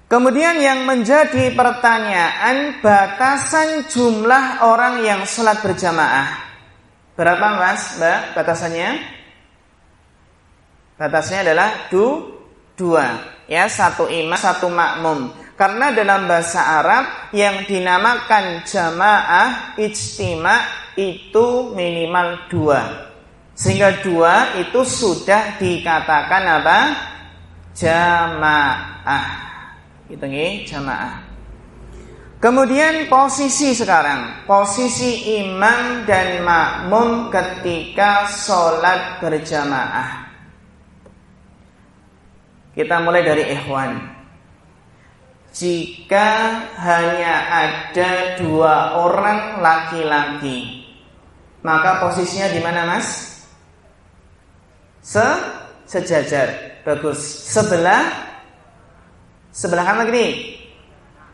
Kemudian yang menjadi pertanyaan batasan jumlah orang yang sholat berjamaah. Berapa mas, mbak batasannya? Batasnya adalah du, dua. Ya satu imam satu makmum. Karena dalam bahasa Arab yang dinamakan jamaah ijtima itu minimal dua. Sehingga dua itu sudah dikatakan apa? Jamaah itu nih jamaah kemudian posisi sekarang posisi imam dan makmum ketika sholat berjamaah kita mulai dari ikhwan. Jika hanya ada dua orang laki-laki, maka posisinya di mana, Mas? Se sejajar. Bagus. Sebelah sebelah kanan lagi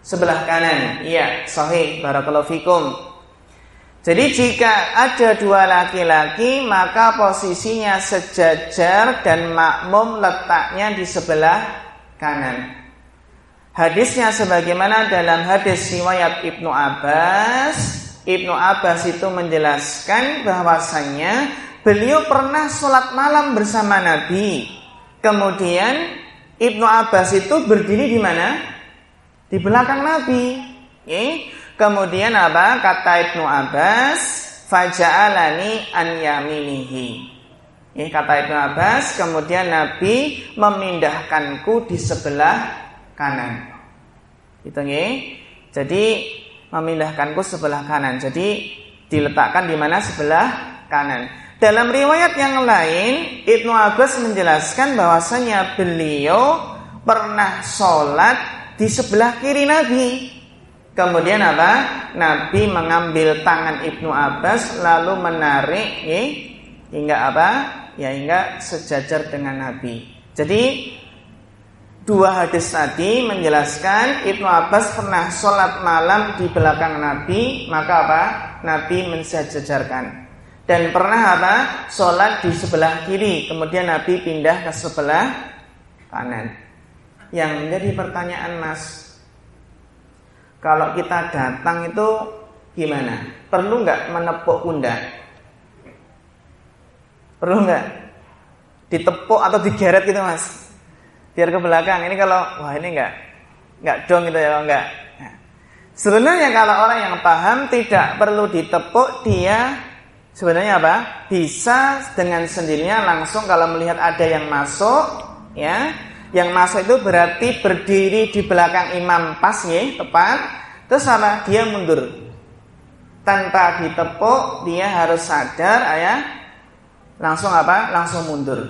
Sebelah kanan. Iya, sahih. Barakallahu fikum. Jadi jika ada dua laki-laki maka posisinya sejajar dan makmum letaknya di sebelah kanan. Hadisnya sebagaimana dalam hadis riwayat Ibnu Abbas, Ibnu Abbas itu menjelaskan bahwasannya beliau pernah sholat malam bersama Nabi. Kemudian Ibnu Abbas itu berdiri di mana? Di belakang Nabi. Okay. Kemudian apa? Kata Ibnu Abbas, faja'alani an yaminihi. Ini kata Ibnu Abbas, kemudian Nabi memindahkanku di sebelah kanan. Itu nih. Jadi memindahkanku sebelah kanan. Jadi diletakkan di mana sebelah kanan. Dalam riwayat yang lain, Ibnu Abbas menjelaskan bahwasanya beliau pernah sholat di sebelah kiri Nabi. Kemudian apa? Nabi mengambil tangan Ibnu Abbas lalu menarik ya, hingga apa? Ya hingga sejajar dengan Nabi. Jadi dua hadis tadi menjelaskan Ibnu Abbas pernah sholat malam di belakang Nabi, maka apa? Nabi mensejajarkan. Dan pernah apa? Sholat di sebelah kiri, kemudian Nabi pindah ke sebelah kanan. Yang menjadi pertanyaan Mas, kalau kita datang itu gimana? Perlu nggak menepuk pundak? Perlu nggak? Ditepuk atau digeret gitu mas? Biar ke belakang. Ini kalau wah ini nggak nggak dong gitu ya nggak. Nah, sebenarnya kalau orang yang paham tidak perlu ditepuk dia sebenarnya apa? Bisa dengan sendirinya langsung kalau melihat ada yang masuk ya yang masuk itu berarti berdiri di belakang imam pas ya, tepat. Terus apa? Dia mundur. Tanpa ditepuk, dia harus sadar ya. Langsung apa? Langsung mundur.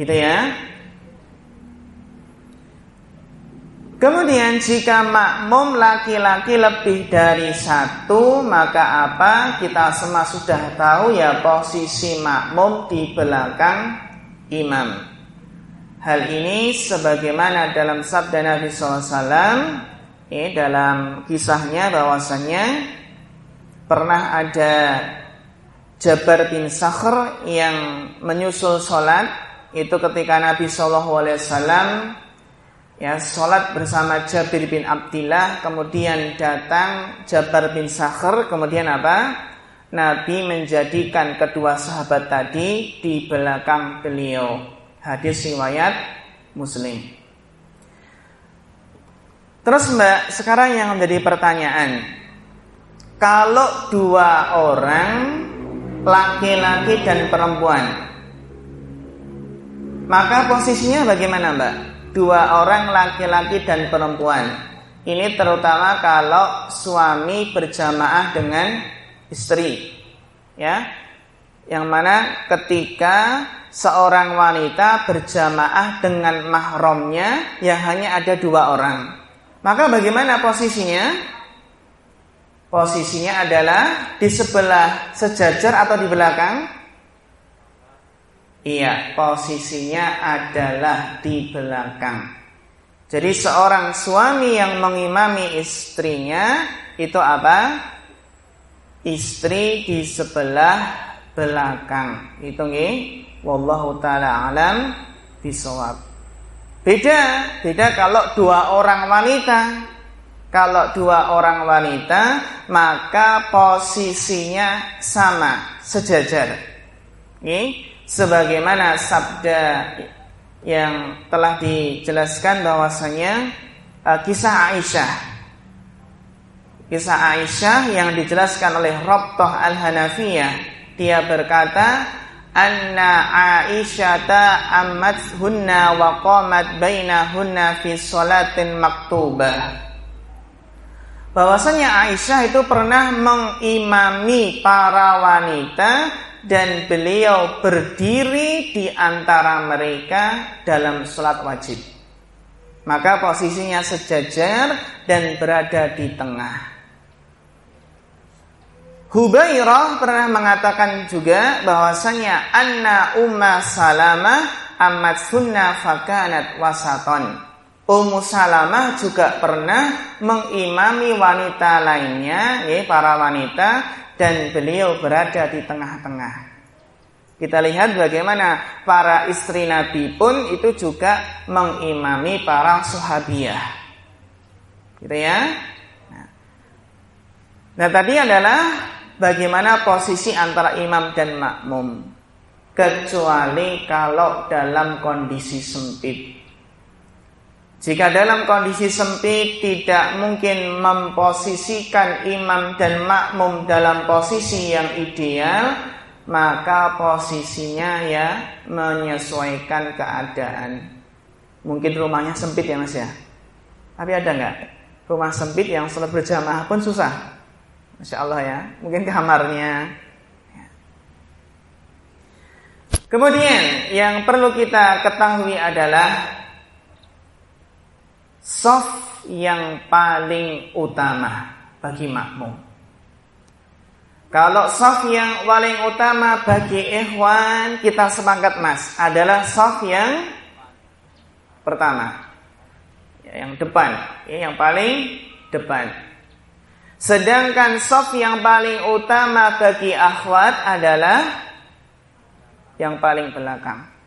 Gitu ya. Kemudian jika makmum laki-laki lebih dari satu Maka apa? Kita semua sudah tahu ya posisi makmum di belakang imam Hal ini sebagaimana dalam sabda Nabi SAW ya, Dalam kisahnya bahwasannya Pernah ada Jabar bin Sakhr yang menyusul sholat Itu ketika Nabi SAW ya sholat bersama Jabir bin Abdillah kemudian datang Jabar bin Sakhr kemudian apa Nabi menjadikan kedua sahabat tadi di belakang beliau Hadis riwayat Muslim. Terus Mbak, sekarang yang menjadi pertanyaan, kalau dua orang laki-laki dan perempuan, maka posisinya bagaimana Mbak? Dua orang laki-laki dan perempuan. Ini terutama kalau suami berjamaah dengan istri. Ya. Yang mana ketika seorang wanita berjamaah dengan mahramnya yang hanya ada dua orang. Maka bagaimana posisinya? Posisinya adalah di sebelah sejajar atau di belakang? Iya, posisinya adalah di belakang. Jadi seorang suami yang mengimami istrinya itu apa? istri di sebelah belakang. Itu nggih. Wallahu taala alam bisawab. Beda, beda kalau dua orang wanita. Kalau dua orang wanita, maka posisinya sama, sejajar. Ini sebagaimana sabda yang telah dijelaskan bahwasanya uh, kisah Aisyah. Kisah Aisyah yang dijelaskan oleh Rabtah Al-Hanafiyah, dia berkata, anna Aisyata amat hunna wa qamat bainahunna fi salatin maktubah bahwasanya Aisyah itu pernah mengimami para wanita dan beliau berdiri di antara mereka dalam sholat wajib. Maka posisinya sejajar dan berada di tengah. Hubairah pernah mengatakan juga bahwasanya anna umma salamah amat sunnah fakanat wasaton. Ummu Salamah juga pernah mengimami wanita lainnya, ya, para wanita dan beliau berada di tengah-tengah. Kita lihat bagaimana para istri Nabi pun itu juga mengimami para sahabiah. Gitu ya. Nah, nah tadi adalah bagaimana posisi antara imam dan makmum kecuali kalau dalam kondisi sempit. Jika dalam kondisi sempit tidak mungkin memposisikan imam dan makmum dalam posisi yang ideal, maka posisinya ya menyesuaikan keadaan. Mungkin rumahnya sempit ya mas ya. Tapi ada nggak rumah sempit yang sholat berjamaah pun susah? Masya Allah ya, mungkin kamarnya. Kemudian yang perlu kita ketahui adalah soft yang paling utama bagi makmum. Kalau soft yang paling utama bagi ikhwan kita semangat mas adalah soft yang pertama, yang depan, yang paling depan. Sedangkan soft yang paling utama bagi akhwat adalah yang paling belakang.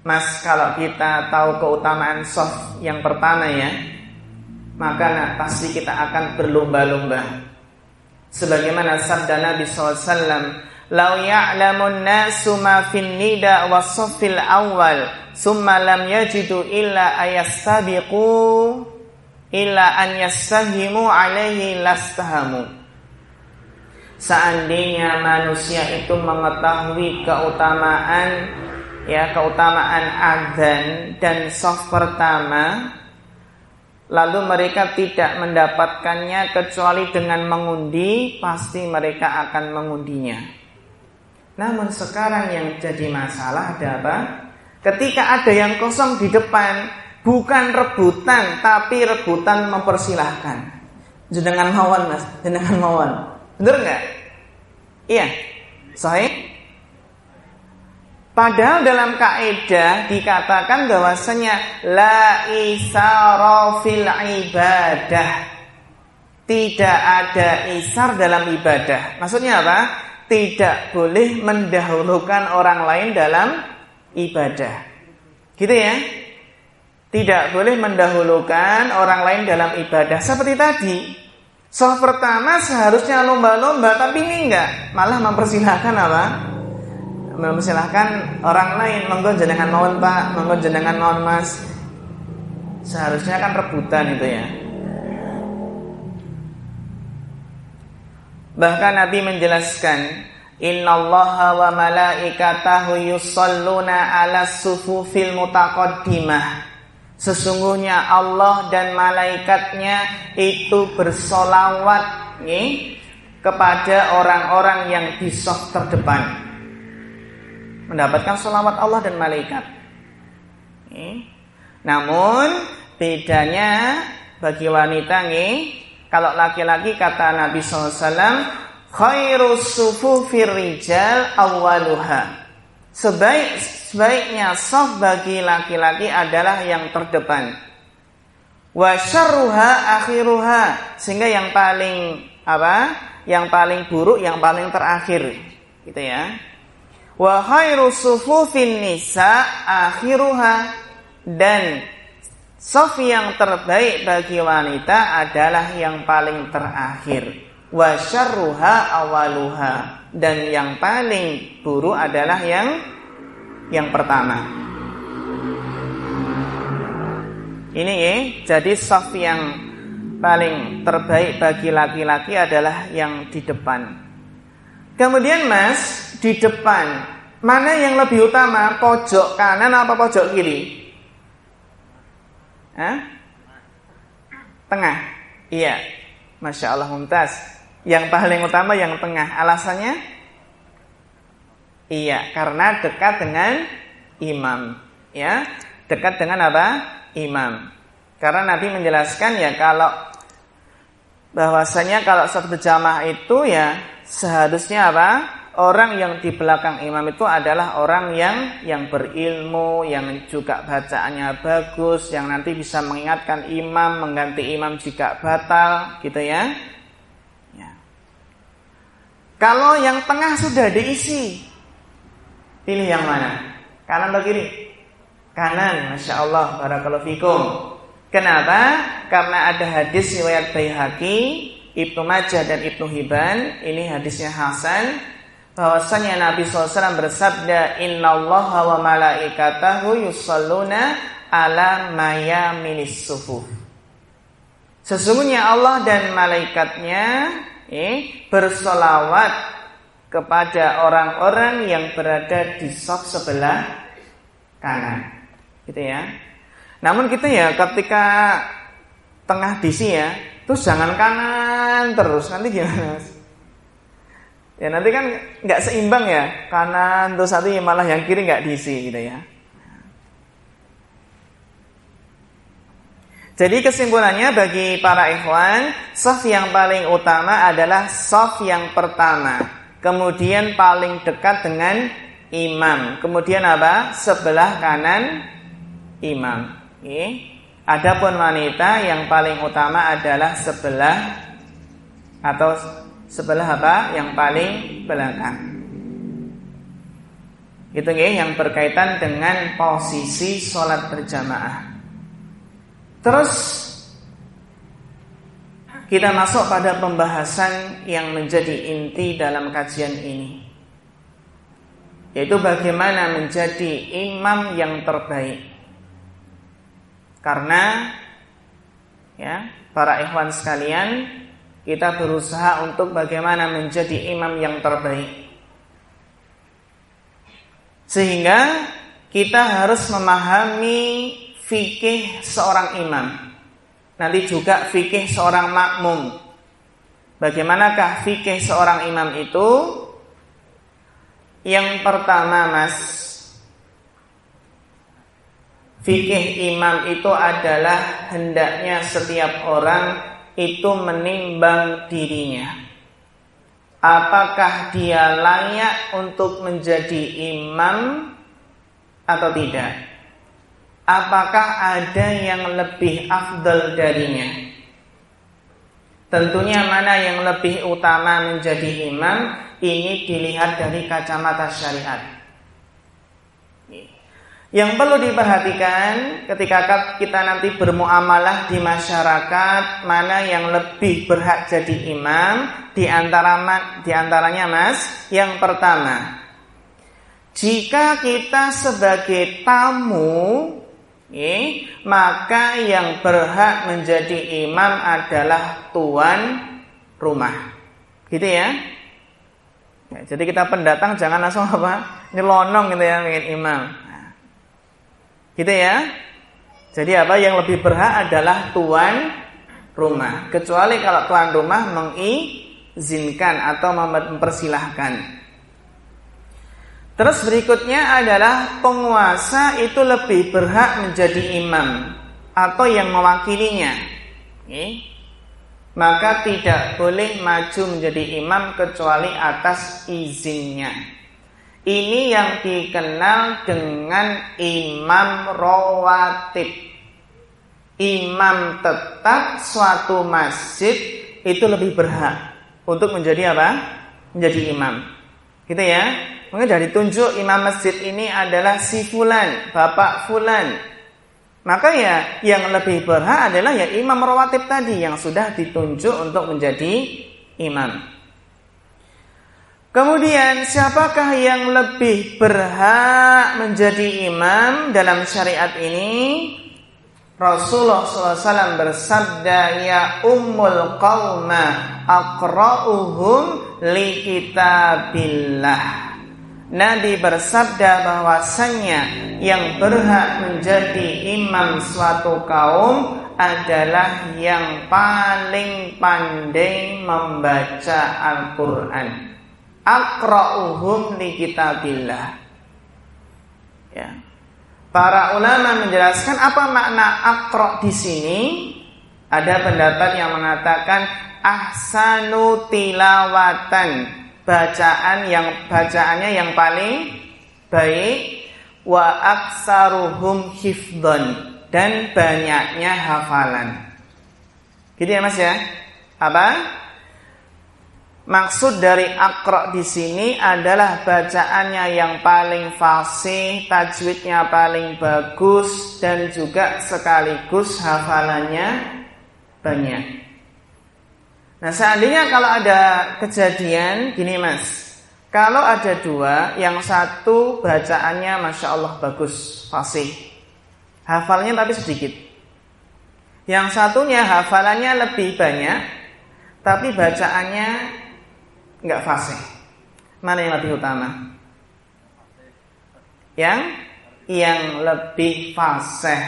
Mas, kalau kita tahu keutamaan soft yang pertama ya, maka nah, pasti kita akan berlomba-lomba. Sebagaimana sabda Nabi SAW, "Lau ya'lamun nasu ma fin nida wa sofil awal, summa lam yajidu illa ayastabiqu illa an yastahimu alaihi lastahamu seandainya manusia itu mengetahui keutamaan ya keutamaan adzan dan soft pertama lalu mereka tidak mendapatkannya kecuali dengan mengundi pasti mereka akan mengundinya namun sekarang yang jadi masalah ada apa ketika ada yang kosong di depan Bukan rebutan, tapi rebutan mempersilahkan. Jenengan mawon mas, jenengan mawon. Bener nggak? Iya, saya. Padahal dalam kaidah dikatakan bahwasanya la isara fil ibadah. Tidak ada isar dalam ibadah. Maksudnya apa? Tidak boleh mendahulukan orang lain dalam ibadah. Gitu ya? Tidak boleh mendahulukan orang lain dalam ibadah Seperti tadi Soal pertama seharusnya lomba-lomba Tapi ini enggak Malah mempersilahkan apa? Mempersilahkan orang lain Monggo jenengan mawon pak Monggo jenengan mawon mas. Seharusnya kan rebutan itu ya. Bahkan Nabi menjelaskan Innallaha wa malaikatahu yusalluna ala sufufil mutaqaddimah. Sesungguhnya Allah dan malaikatnya itu bersolawat nih, kepada orang-orang yang di soft terdepan. Mendapatkan solawat Allah dan malaikat. Namun bedanya bagi wanita nih, kalau laki-laki kata Nabi SAW, khairus sufufir rijal awaluha. Sebaik sebaiknya soft bagi laki-laki adalah yang terdepan. Wa syarruha akhiruha sehingga yang paling apa? Yang paling buruk, yang paling terakhir. Gitu ya. Wa khairu sufufin nisa akhiruha dan saf yang terbaik bagi wanita adalah yang paling terakhir. Wa syarruha awaluha dan yang paling buruk adalah yang yang pertama. Ini ya, jadi saf yang paling terbaik bagi laki-laki adalah yang di depan. Kemudian Mas, di depan mana yang lebih utama? Pojok kanan apa pojok kiri? Hah? Tengah. Iya. Masya Allah mumtaz. Yang paling utama yang tengah. Alasannya? Iya, karena dekat dengan imam. Ya, dekat dengan apa? Imam. Karena Nabi menjelaskan ya kalau bahwasanya kalau satu berjamaah itu ya seharusnya apa? Orang yang di belakang imam itu adalah orang yang yang berilmu, yang juga bacaannya bagus, yang nanti bisa mengingatkan imam, mengganti imam jika batal, gitu ya. ya. Kalau yang tengah sudah diisi, pilih yang mana? Kanan atau kiri? Kanan, masya Allah, barakallahu fikum. Kenapa? Karena ada hadis riwayat Baihaqi Ibnu Majah dan Ibnu Hibban ini hadisnya Hasan bahwasanya Nabi SAW bersabda Inna Allah wa malaikatahu yusalluna ala mayaminis Sesungguhnya Allah dan malaikatnya eh, bersolawat kepada orang-orang yang berada di sop sebelah kanan. Gitu ya. Namun kita ya ketika tengah diisi ya, Terus jangan kanan terus, nanti gimana? Ya nanti kan nggak seimbang ya, kanan terus nanti malah yang kiri nggak diisi gitu ya. Jadi kesimpulannya bagi para ikhwan, soft yang paling utama adalah soft yang pertama. Kemudian paling dekat dengan imam. Kemudian apa? Sebelah kanan imam. Okay. Adapun wanita yang paling utama adalah sebelah atau sebelah apa? Yang paling belakang. Itu ya yang berkaitan dengan posisi sholat berjamaah. Terus kita masuk pada pembahasan yang menjadi inti dalam kajian ini. Yaitu bagaimana menjadi imam yang terbaik. Karena ya, para ikhwan sekalian, kita berusaha untuk bagaimana menjadi imam yang terbaik. Sehingga kita harus memahami fikih seorang imam. Nanti juga fikih seorang makmum. Bagaimanakah fikih seorang imam itu? Yang pertama, Mas, Fikih imam itu adalah hendaknya setiap orang itu menimbang dirinya. Apakah dia layak untuk menjadi imam atau tidak? Apakah ada yang lebih afdal darinya? Tentunya mana yang lebih utama menjadi imam ini dilihat dari kacamata syariat. Yang perlu diperhatikan ketika kita nanti bermuamalah di masyarakat mana yang lebih berhak jadi imam di antara di antaranya Mas, yang pertama jika kita sebagai tamu eh, maka yang berhak menjadi imam adalah tuan rumah. Gitu ya. ya jadi kita pendatang jangan langsung apa nyelonong gitu ya ingin imam. Gitu ya. Jadi apa yang lebih berhak adalah tuan rumah. Kecuali kalau tuan rumah mengizinkan atau mempersilahkan. Terus berikutnya adalah penguasa itu lebih berhak menjadi imam atau yang mewakilinya. Okay. Maka tidak boleh maju menjadi imam kecuali atas izinnya. Ini yang dikenal dengan imam rawatib. Imam tetap suatu masjid itu lebih berhak. untuk menjadi apa? Menjadi imam. Gitu ya. Mungkin dari tunjuk imam masjid ini adalah si fulan, bapak fulan. Maka ya yang lebih berhak adalah ya imam rawatib tadi yang sudah ditunjuk untuk menjadi imam. Kemudian siapakah yang lebih berhak menjadi imam dalam syariat ini? Rasulullah SAW bersabda ya ummul qawma aqra'uhum li kitabillah. Nabi bersabda bahwasanya yang berhak menjadi imam suatu kaum adalah yang paling pandai membaca Al-Qur'an akra'uhum li kitabillah. Ya. Para ulama menjelaskan apa makna akra di sini. Ada pendapat yang mengatakan ahsanu tilawatan, bacaan yang bacaannya yang paling baik wa aksaruhum hifdhan dan banyaknya hafalan. Gitu ya Mas ya? Apa? Maksud dari akro di sini adalah bacaannya yang paling fasih, tajwidnya paling bagus dan juga sekaligus hafalannya banyak. Nah, seandainya kalau ada kejadian gini Mas, kalau ada dua, yang satu bacaannya masya Allah bagus, fasih, hafalnya tapi sedikit. Yang satunya hafalannya lebih banyak, tapi bacaannya nggak fasih. Mana yang lebih utama? Yang yang lebih fasih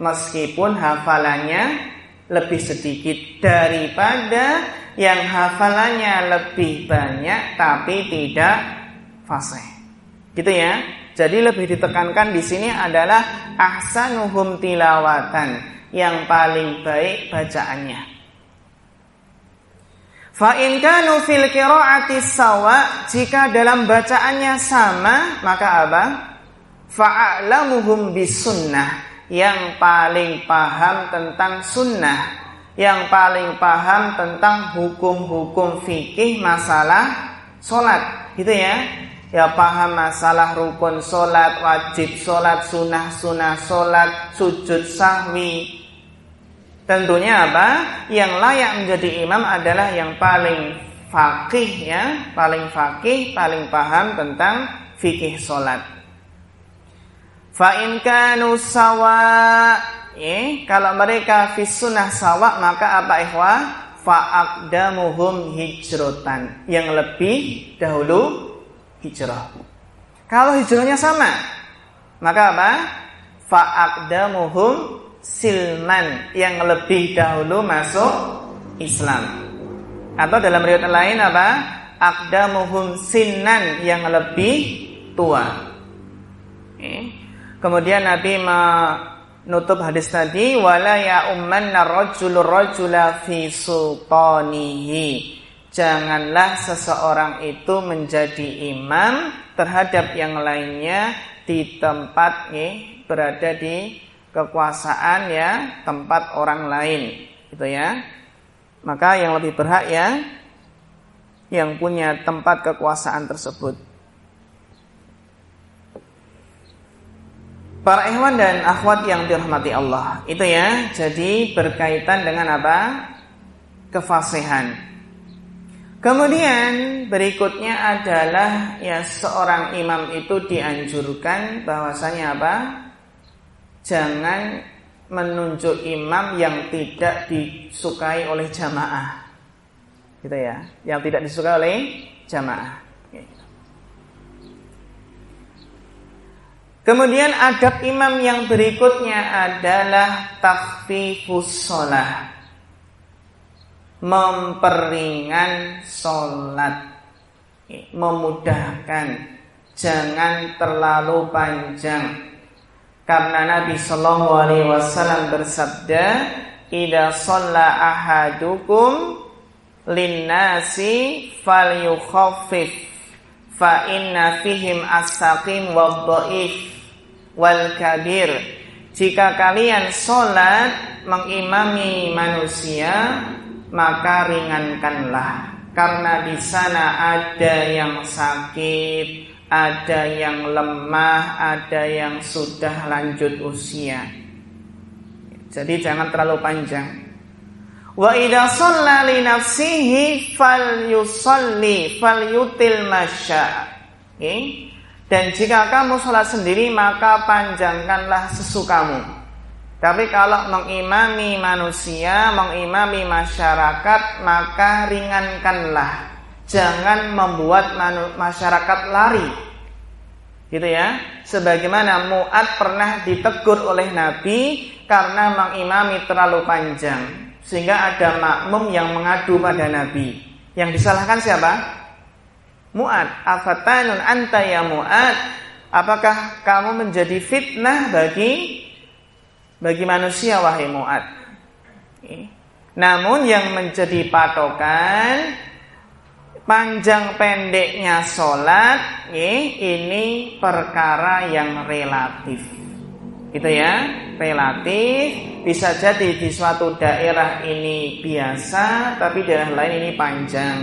meskipun hafalannya lebih sedikit daripada yang hafalannya lebih banyak tapi tidak fasih. Gitu ya. Jadi lebih ditekankan di sini adalah ahsanuhum tilawatan, yang paling baik bacaannya. Fa in kanu fil qiraati sawa jika dalam bacaannya sama maka apa? Fa'alamuhum bisunnah. Yang paling paham tentang sunnah. Yang paling paham tentang hukum-hukum fikih masalah solat gitu ya? Ya paham masalah rukun solat wajib solat sunnah sunnah solat sujud sahwi Tentunya apa? Yang layak menjadi imam adalah yang paling fakih ya, paling fakih, paling paham tentang fikih solat. Fa in kanu sawa, ya, kalau mereka fi sunnah sawa maka apa ikhwah? Fa aqdamuhum hijrotan, yang lebih dahulu hijrah. Kalau hijrahnya sama, maka apa? Fa aqdamuhum silman yang lebih dahulu masuk Islam. Atau dalam riwayat lain apa? Akdamuhum sinan yang lebih tua. Kemudian Nabi menutup hadis tadi wala ya ummanna rajulur rajula fi sultanihi. Janganlah seseorang itu menjadi imam terhadap yang lainnya di tempat eh, berada di kekuasaan ya tempat orang lain gitu ya. Maka yang lebih berhak ya yang punya tempat kekuasaan tersebut. Para ikhwan dan akhwat yang dirahmati Allah itu ya jadi berkaitan dengan apa? Kefasihan. Kemudian berikutnya adalah ya seorang imam itu dianjurkan bahwasanya apa? Jangan menunjuk imam yang tidak disukai oleh jamaah. Gitu ya, yang tidak disukai oleh jamaah. Kemudian adab imam yang berikutnya adalah takfifus sholat. Memperingan sholat. Memudahkan. Jangan terlalu panjang karena Nabi Shallallahu Alaihi Wasallam bersabda, "Ida shalla ahadukum linnasi falyukhaffif fa inna fihim as-saqim wad-dhaif wal kabir." Jika kalian sholat mengimami manusia, maka ringankanlah. karena di sana ada yang sakit, ada yang lemah, ada yang sudah lanjut usia. Jadi jangan terlalu panjang. Wa idza shalla li nafsihi falyusalli falyutil masya. Dan jika kamu sholat sendiri maka panjangkanlah sesukamu. Tapi kalau mengimami manusia, mengimami masyarakat, maka ringankanlah. Jangan membuat masyarakat lari. Gitu ya. Sebagaimana Mu'ad pernah ditegur oleh Nabi karena mengimami terlalu panjang. Sehingga ada makmum yang mengadu pada Nabi. Yang disalahkan siapa? Mu'ad. Afatanun anta ya Mu'ad. Apakah kamu menjadi fitnah bagi bagi manusia wahai Mu'ad. Namun yang menjadi patokan panjang pendeknya sholat ini perkara yang relatif. Gitu ya, relatif bisa jadi di suatu daerah ini biasa, tapi daerah lain ini panjang.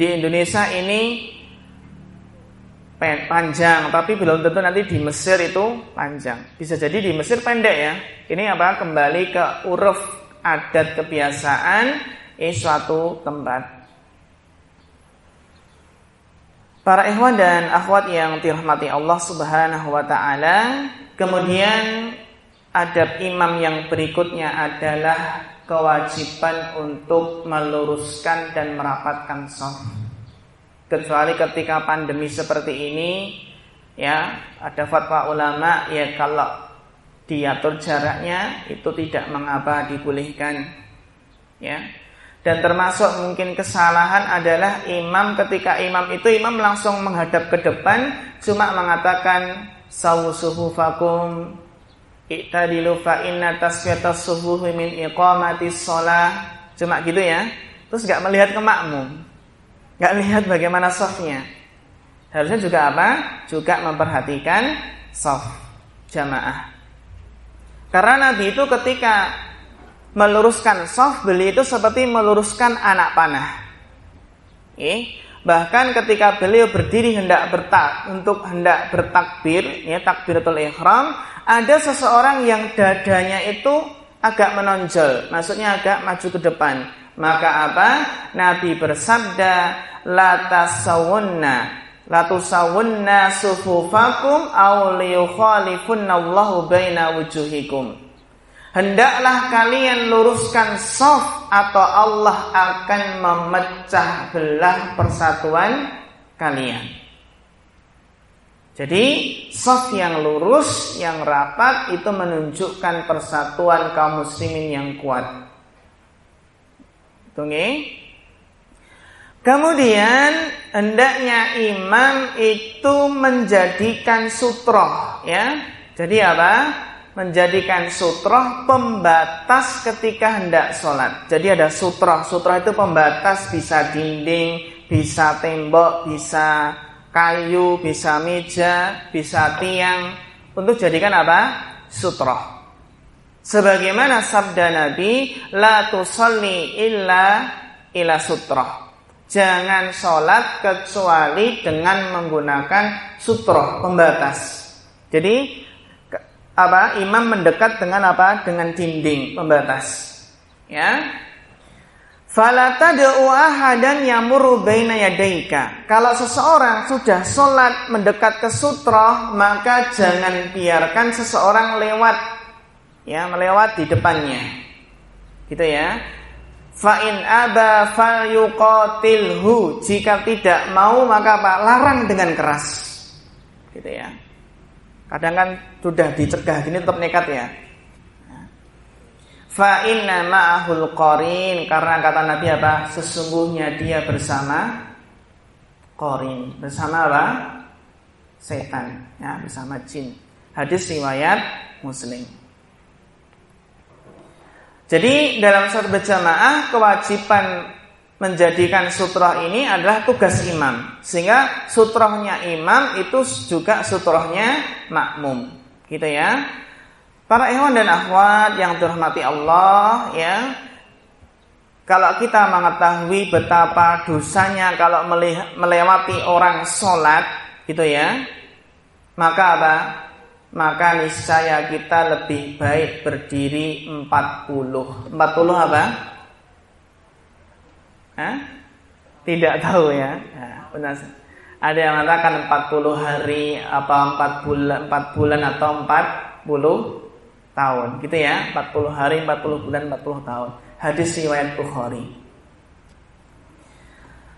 Di Indonesia ini panjang, tapi belum tentu nanti di Mesir itu panjang. Bisa jadi di Mesir pendek ya. Ini apa? Kembali ke uruf adat kebiasaan di suatu tempat. Para ikhwan dan akhwat yang dirahmati Allah Subhanahu wa taala, kemudian adab imam yang berikutnya adalah kewajiban untuk meluruskan dan merapatkan shaf kecuali ketika pandemi seperti ini ya ada fatwa ulama ya kalau diatur jaraknya itu tidak mengapa dibolehkan ya dan termasuk mungkin kesalahan adalah imam ketika imam itu imam langsung menghadap ke depan cuma mengatakan sawu suhufakum i'tadilu fa inna tasfiyatas suhuhi min iqamatis shalah cuma gitu ya terus nggak melihat ke makmum nggak lihat bagaimana softnya. Harusnya juga apa? Juga memperhatikan soft jamaah. Karena Nabi itu ketika meluruskan soft beli itu seperti meluruskan anak panah. Bahkan ketika beliau berdiri hendak bertak untuk hendak bertakbir, ya takbiratul ihram, ada seseorang yang dadanya itu agak menonjol, maksudnya agak maju ke depan. Maka apa? Nabi bersabda, la tasawunna la tusawunna sufufakum aw Allahu baina wujuhikum. Hendaklah kalian luruskan soft atau Allah akan memecah belah persatuan kalian. Jadi soft yang lurus, yang rapat itu menunjukkan persatuan kaum muslimin yang kuat. Tunggu. Kemudian hendaknya imam itu menjadikan sutroh ya. Jadi apa? Menjadikan sutroh pembatas ketika hendak sholat. Jadi ada sutroh. Sutroh itu pembatas bisa dinding, bisa tembok, bisa kayu, bisa meja, bisa tiang. Untuk jadikan apa? Sutroh. Sebagaimana sabda Nabi, la tusalli illa ila sutroh. Jangan sholat kecuali dengan menggunakan sutroh pembatas. Jadi apa? Imam mendekat dengan apa? Dengan dinding pembatas. Ya. Fala tad'u ahadan yamuru baina. Kalau seseorang sudah sholat mendekat ke sutroh, maka jangan biarkan seseorang lewat ya melewati depannya gitu ya fa in aba falyuqatilhu jika tidak mau maka apa larang dengan keras gitu ya kadang kan sudah dicegah gini tetap nekat ya. Fa inna ma'ahul qarin karena kata Nabi apa? Sesungguhnya dia bersama qarin bersama apa? Setan. Ya bersama jin. Hadis riwayat muslim. Jadi dalam sholat berjamaah kewajiban menjadikan sutroh ini adalah tugas imam. Sehingga sutrohnya imam itu juga sutrohnya makmum. Gitu ya. Para ikhwan dan akhwat yang dirahmati Allah ya. Kalau kita mengetahui betapa dosanya kalau melewati orang sholat, gitu ya, maka apa? Maka niscaya kita lebih baik berdiri 40. 40 apa? Hah? Tidak tahu ya. Nah. Ada yang mengatakan 40 hari apa 4 bulan 4 bulan atau 40 tahun gitu ya 40 hari 40 bulan 40 tahun Hadis riwayat Bukhari.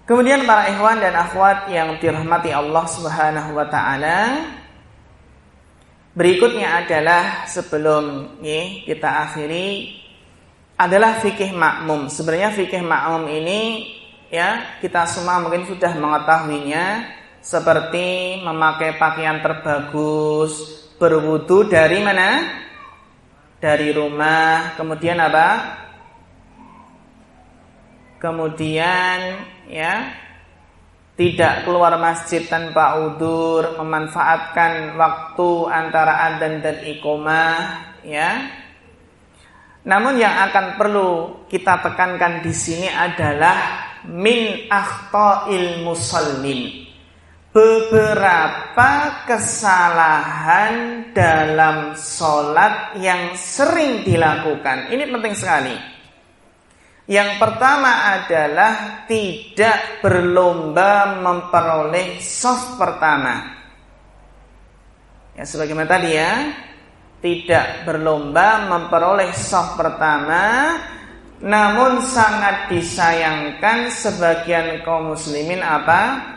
Kemudian para ikhwan dan akhwat yang dirahmati Allah Subhanahu wa taala, berikutnya adalah sebelum ya, kita akhiri adalah fikih makmum. Sebenarnya fikih makmum ini ya kita semua mungkin sudah mengetahuinya seperti memakai pakaian terbagus, berwudu dari mana? Dari rumah, kemudian apa? kemudian ya tidak keluar masjid tanpa udur, memanfaatkan waktu antara adzan dan iqomah, ya. Namun yang akan perlu kita tekankan di sini adalah min akhta'il musallin. Beberapa kesalahan dalam sholat yang sering dilakukan. Ini penting sekali. Yang pertama adalah tidak berlomba memperoleh soft pertama. Ya sebagaimana tadi ya, tidak berlomba memperoleh soft pertama, namun sangat disayangkan sebagian kaum muslimin apa?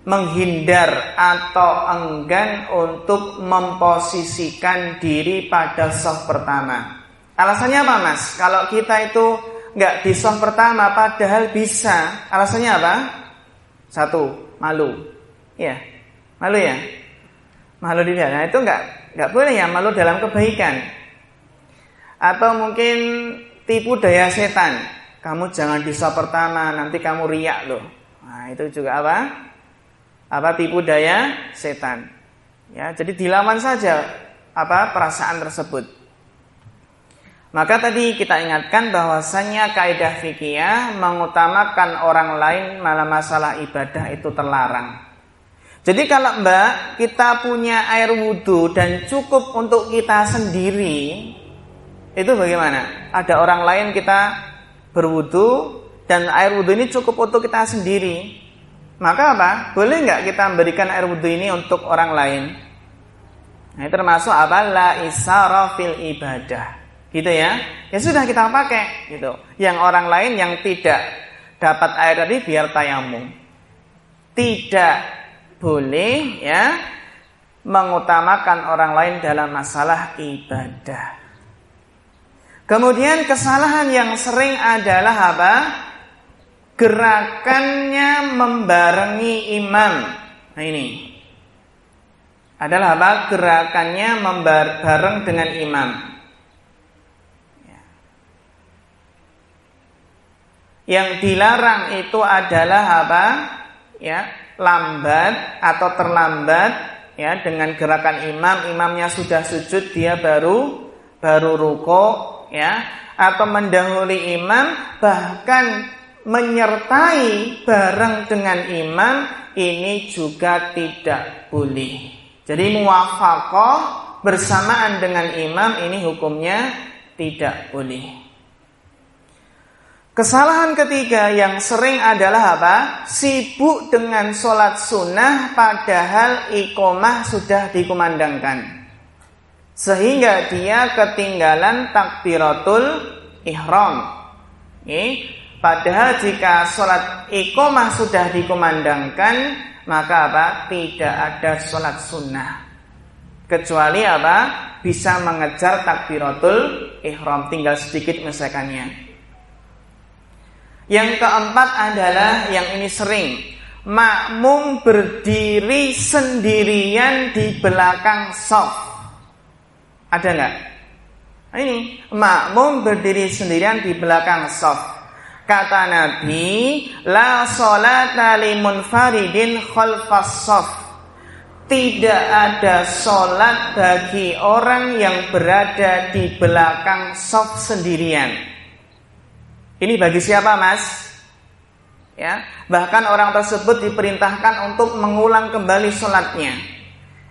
menghindar atau enggan untuk memposisikan diri pada soft pertama. Alasannya apa mas? Kalau kita itu nggak di soft pertama padahal bisa. Alasannya apa? Satu, malu. Ya. Malu ya? Malu di Nah, itu nggak nggak boleh ya malu dalam kebaikan. Atau mungkin tipu daya setan. Kamu jangan soft pertama, nanti kamu riak loh. Nah, itu juga apa? Apa tipu daya setan. Ya, jadi dilawan saja apa perasaan tersebut. Maka tadi kita ingatkan bahwasanya kaidah fikih mengutamakan orang lain malah masalah ibadah itu terlarang. Jadi kalau mbak kita punya air wudhu dan cukup untuk kita sendiri, itu bagaimana? Ada orang lain kita berwudhu dan air wudhu ini cukup untuk kita sendiri. Maka apa? Boleh nggak kita memberikan air wudhu ini untuk orang lain? Nah, termasuk apa? La isarafil ibadah gitu ya ya sudah kita pakai gitu yang orang lain yang tidak dapat air tadi biar tayamum tidak boleh ya. Mengutamakan orang lain dalam masalah ibadah. Kemudian kesalahan yang sering adalah apa? Gerakannya membarengi imam nah ini. Adalah apa? Gerakannya membareng dengan imam Yang dilarang itu adalah apa? Ya, lambat atau terlambat ya dengan gerakan imam, imamnya sudah sujud dia baru baru ruko ya atau mendahului imam bahkan menyertai bareng dengan imam ini juga tidak boleh. Jadi muwafakoh bersamaan dengan imam ini hukumnya tidak boleh. Kesalahan ketiga yang sering adalah apa? Sibuk dengan sholat sunnah padahal ikomah sudah dikumandangkan. Sehingga dia ketinggalan takbiratul ihram. Ini, padahal jika sholat ikomah sudah dikumandangkan, maka apa? Tidak ada sholat sunnah. Kecuali apa? Bisa mengejar takbiratul ihram. Tinggal sedikit menyelesaikannya. Yang keempat adalah yang ini sering makmum berdiri sendirian di belakang soft. Ada nggak? Nah, ini makmum berdiri sendirian di belakang soft. Kata Nabi, la salata limunfaridin khalfas soft. Tidak ada solat bagi orang yang berada di belakang soft sendirian. Ini bagi siapa, Mas? Ya, bahkan orang tersebut diperintahkan untuk mengulang kembali sholatnya.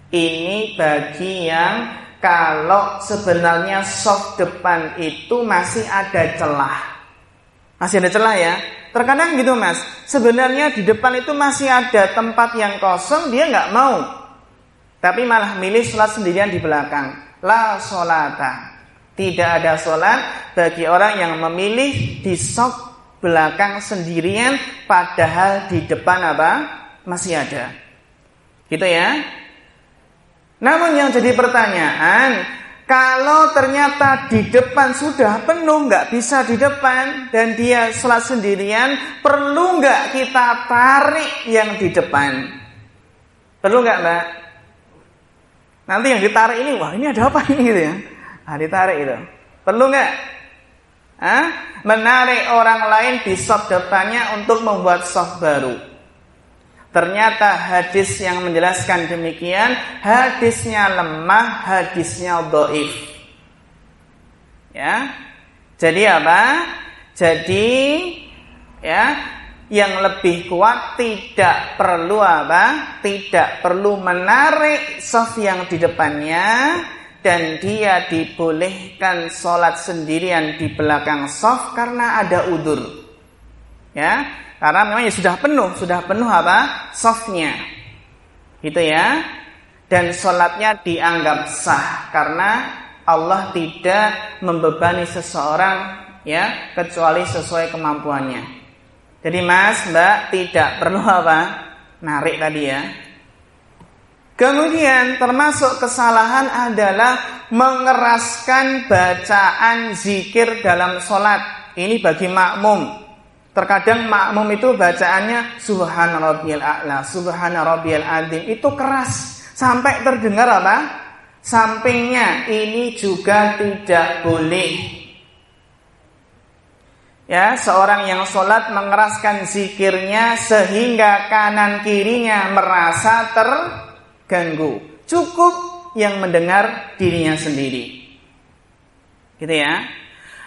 Ini bagi yang kalau sebenarnya soft depan itu masih ada celah. Masih ada celah ya. Terkadang gitu mas, sebenarnya di depan itu masih ada tempat yang kosong, dia nggak mau. Tapi malah milih sholat sendirian di belakang. La sholata. Tidak ada sholat bagi orang yang memilih di sok belakang sendirian, padahal di depan apa? Masih ada. Gitu ya. Namun yang jadi pertanyaan, kalau ternyata di depan sudah penuh, nggak bisa di depan, dan dia sholat sendirian, perlu nggak kita tarik yang di depan? Perlu nggak mbak? Nanti yang ditarik ini, wah ini ada apa ini gitu ya? Nah, ditarik itu. Perlu nggak? Hah? Menarik orang lain di soft depannya untuk membuat soft baru. Ternyata hadis yang menjelaskan demikian hadisnya lemah, hadisnya doif. Ya. Jadi apa? Jadi ya yang lebih kuat tidak perlu apa? Tidak perlu menarik soft yang di depannya dan dia dibolehkan sholat sendirian di belakang soft karena ada udur. Ya, karena memang ya sudah penuh, sudah penuh apa? Softnya. Gitu ya. Dan sholatnya dianggap sah karena Allah tidak membebani seseorang ya kecuali sesuai kemampuannya. Jadi Mas, Mbak tidak perlu apa? Narik tadi ya. Kemudian termasuk kesalahan adalah mengeraskan bacaan zikir dalam sholat. Ini bagi makmum. Terkadang makmum itu bacaannya subhana rabbiyal a'la, subhana rabbiyal. Itu keras sampai terdengar apa? Sampingnya ini juga tidak boleh. Ya, seorang yang sholat mengeraskan zikirnya sehingga kanan kirinya merasa terganggu. Cukup yang mendengar dirinya sendiri. Gitu ya.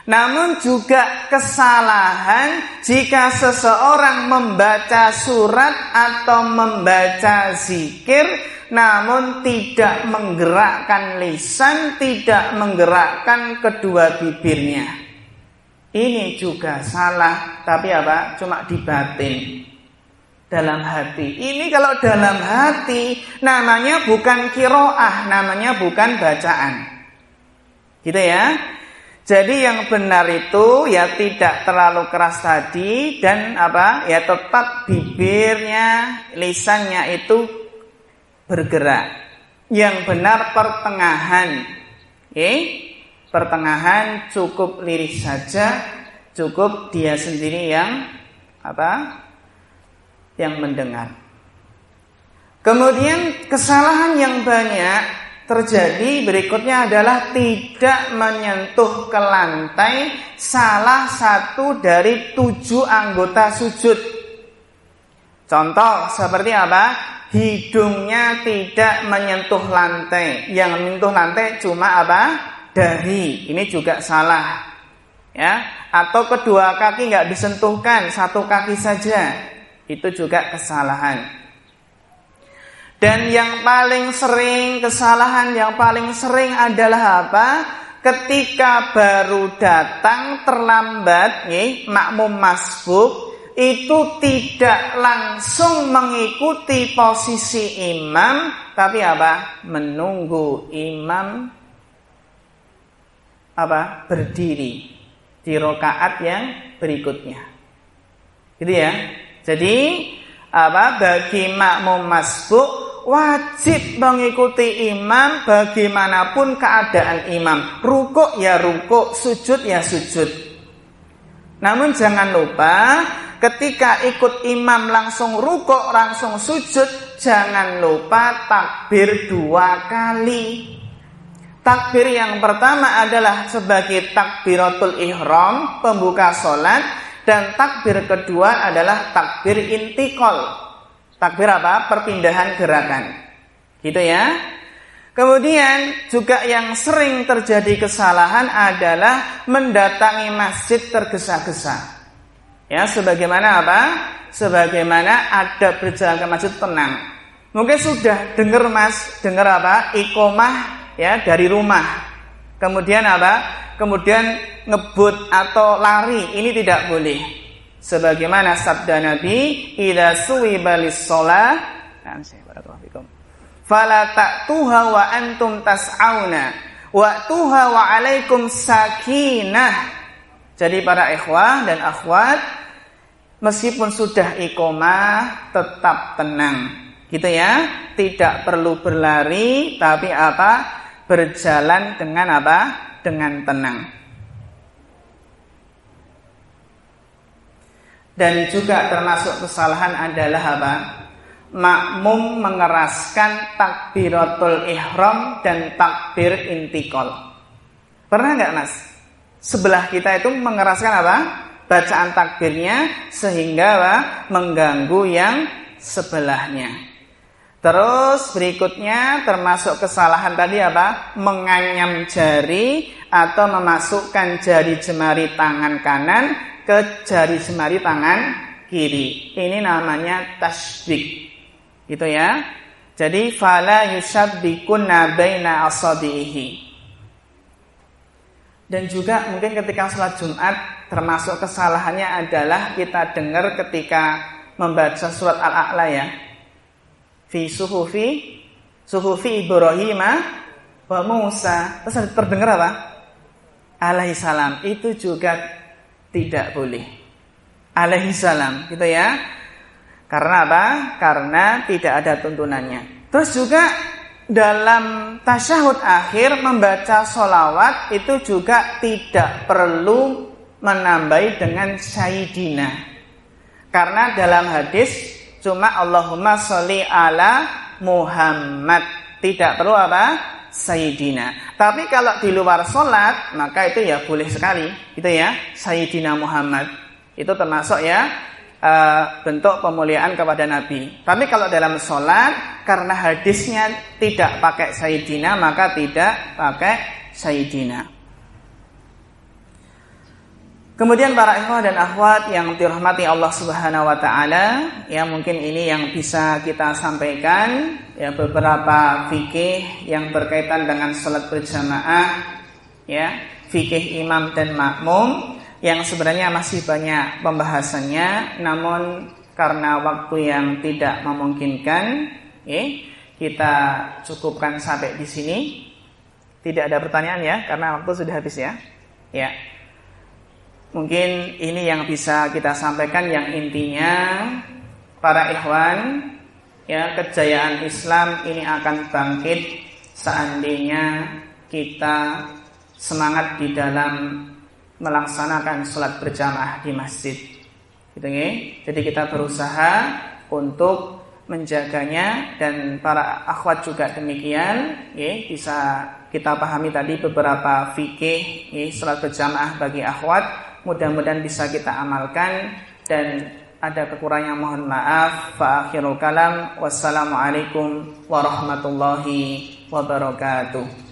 Namun juga kesalahan jika seseorang membaca surat atau membaca zikir namun tidak menggerakkan lisan, tidak menggerakkan kedua bibirnya. Ini juga salah, tapi apa? Cuma di batin. Dalam hati. Ini kalau dalam hati namanya bukan kiroah, namanya bukan bacaan. Gitu ya. Jadi yang benar itu ya tidak terlalu keras tadi dan apa ya tetap bibirnya, lisannya itu bergerak. Yang benar pertengahan. Oke? Pertengahan cukup lirik saja, cukup dia sendiri yang apa? Yang mendengar. Kemudian kesalahan yang banyak terjadi berikutnya adalah tidak menyentuh ke lantai salah satu dari tujuh anggota sujud. Contoh seperti apa? Hidungnya tidak menyentuh lantai. Yang menyentuh lantai cuma apa? Dahi. Ini juga salah. Ya, atau kedua kaki nggak disentuhkan, satu kaki saja. Itu juga kesalahan. Dan yang paling sering kesalahan yang paling sering adalah apa? Ketika baru datang terlambat, nih, makmum masbuk itu tidak langsung mengikuti posisi imam, tapi apa? Menunggu imam apa? Berdiri di rokaat yang berikutnya. Gitu ya. Jadi apa? Bagi makmum masbuk wajib mengikuti imam bagaimanapun keadaan imam. Rukuk ya rukuk, sujud ya sujud. Namun jangan lupa ketika ikut imam langsung rukuk, langsung sujud, jangan lupa takbir dua kali. Takbir yang pertama adalah sebagai takbiratul ihram, pembuka solat. Dan takbir kedua adalah takbir intikol, Takbir apa? Perpindahan gerakan. Gitu ya. Kemudian juga yang sering terjadi kesalahan adalah mendatangi masjid tergesa-gesa. Ya, sebagaimana apa? Sebagaimana ada berjalan ke masjid tenang. Mungkin sudah dengar Mas, dengar apa? Ikomah ya dari rumah. Kemudian apa? Kemudian ngebut atau lari, ini tidak boleh. Sebagaimana sabda Nabi, "Idza suwiba lis-shalah" fala ta'tuha wa antum tas'auna wa tuha wa alaikum sakinah. Jadi para ikhwah dan akhwat meskipun sudah iqomah tetap tenang. Gitu ya. Tidak perlu berlari tapi apa? Berjalan dengan apa? Dengan tenang. Dan juga termasuk kesalahan adalah apa? makmum mengeraskan takbiratul ihram dan takbir intikal. Pernah nggak mas? Sebelah kita itu mengeraskan apa? Bacaan takbirnya sehingga apa? mengganggu yang sebelahnya. Terus berikutnya termasuk kesalahan tadi apa? Menganyam jari atau memasukkan jari jemari tangan kanan ke jari jemari tangan kiri. Ini namanya tasbih. Gitu ya. Jadi fala yusabbikunna baina asabihi. Dan juga mungkin ketika sholat Jumat termasuk kesalahannya adalah kita dengar ketika membaca surat Al-A'la ya. Fi suhufi suhufi Ibrahim wa Musa. Terus terdengar apa? Alaihi salam. Itu juga tidak boleh. Alaihi salam, gitu ya. Karena apa? Karena tidak ada tuntunannya. Terus juga dalam tasyahud akhir membaca solawat itu juga tidak perlu menambahi dengan syahidina. Karena dalam hadis cuma Allahumma sholli ala Muhammad. Tidak perlu apa? Sayyidina. Tapi kalau di luar sholat maka itu ya boleh sekali. Itu ya Sayyidina Muhammad. Itu termasuk ya uh, bentuk pemuliaan kepada Nabi. Tapi kalau dalam sholat, karena hadisnya tidak pakai Sayyidina, maka tidak pakai Sayyidina. Kemudian para ikhwah dan akhwat yang dirahmati Allah Subhanahu wa taala, ya mungkin ini yang bisa kita sampaikan ya beberapa fikih yang berkaitan dengan salat berjamaah ya, fikih imam dan makmum yang sebenarnya masih banyak pembahasannya namun karena waktu yang tidak memungkinkan ya, kita cukupkan sampai di sini. Tidak ada pertanyaan ya karena waktu sudah habis ya. Ya mungkin ini yang bisa kita sampaikan yang intinya para ikhwan ya kejayaan Islam ini akan bangkit seandainya kita semangat di dalam melaksanakan sholat berjamaah di masjid. Gitu ya. Jadi kita berusaha untuk menjaganya dan para akhwat juga demikian ya, bisa kita pahami tadi beberapa fikih ya, sholat berjamaah bagi akhwat mudah-mudahan bisa kita amalkan. Dan ada kekurangan mohon maaf. Fa akhirul kalam. Wassalamualaikum warahmatullahi wabarakatuh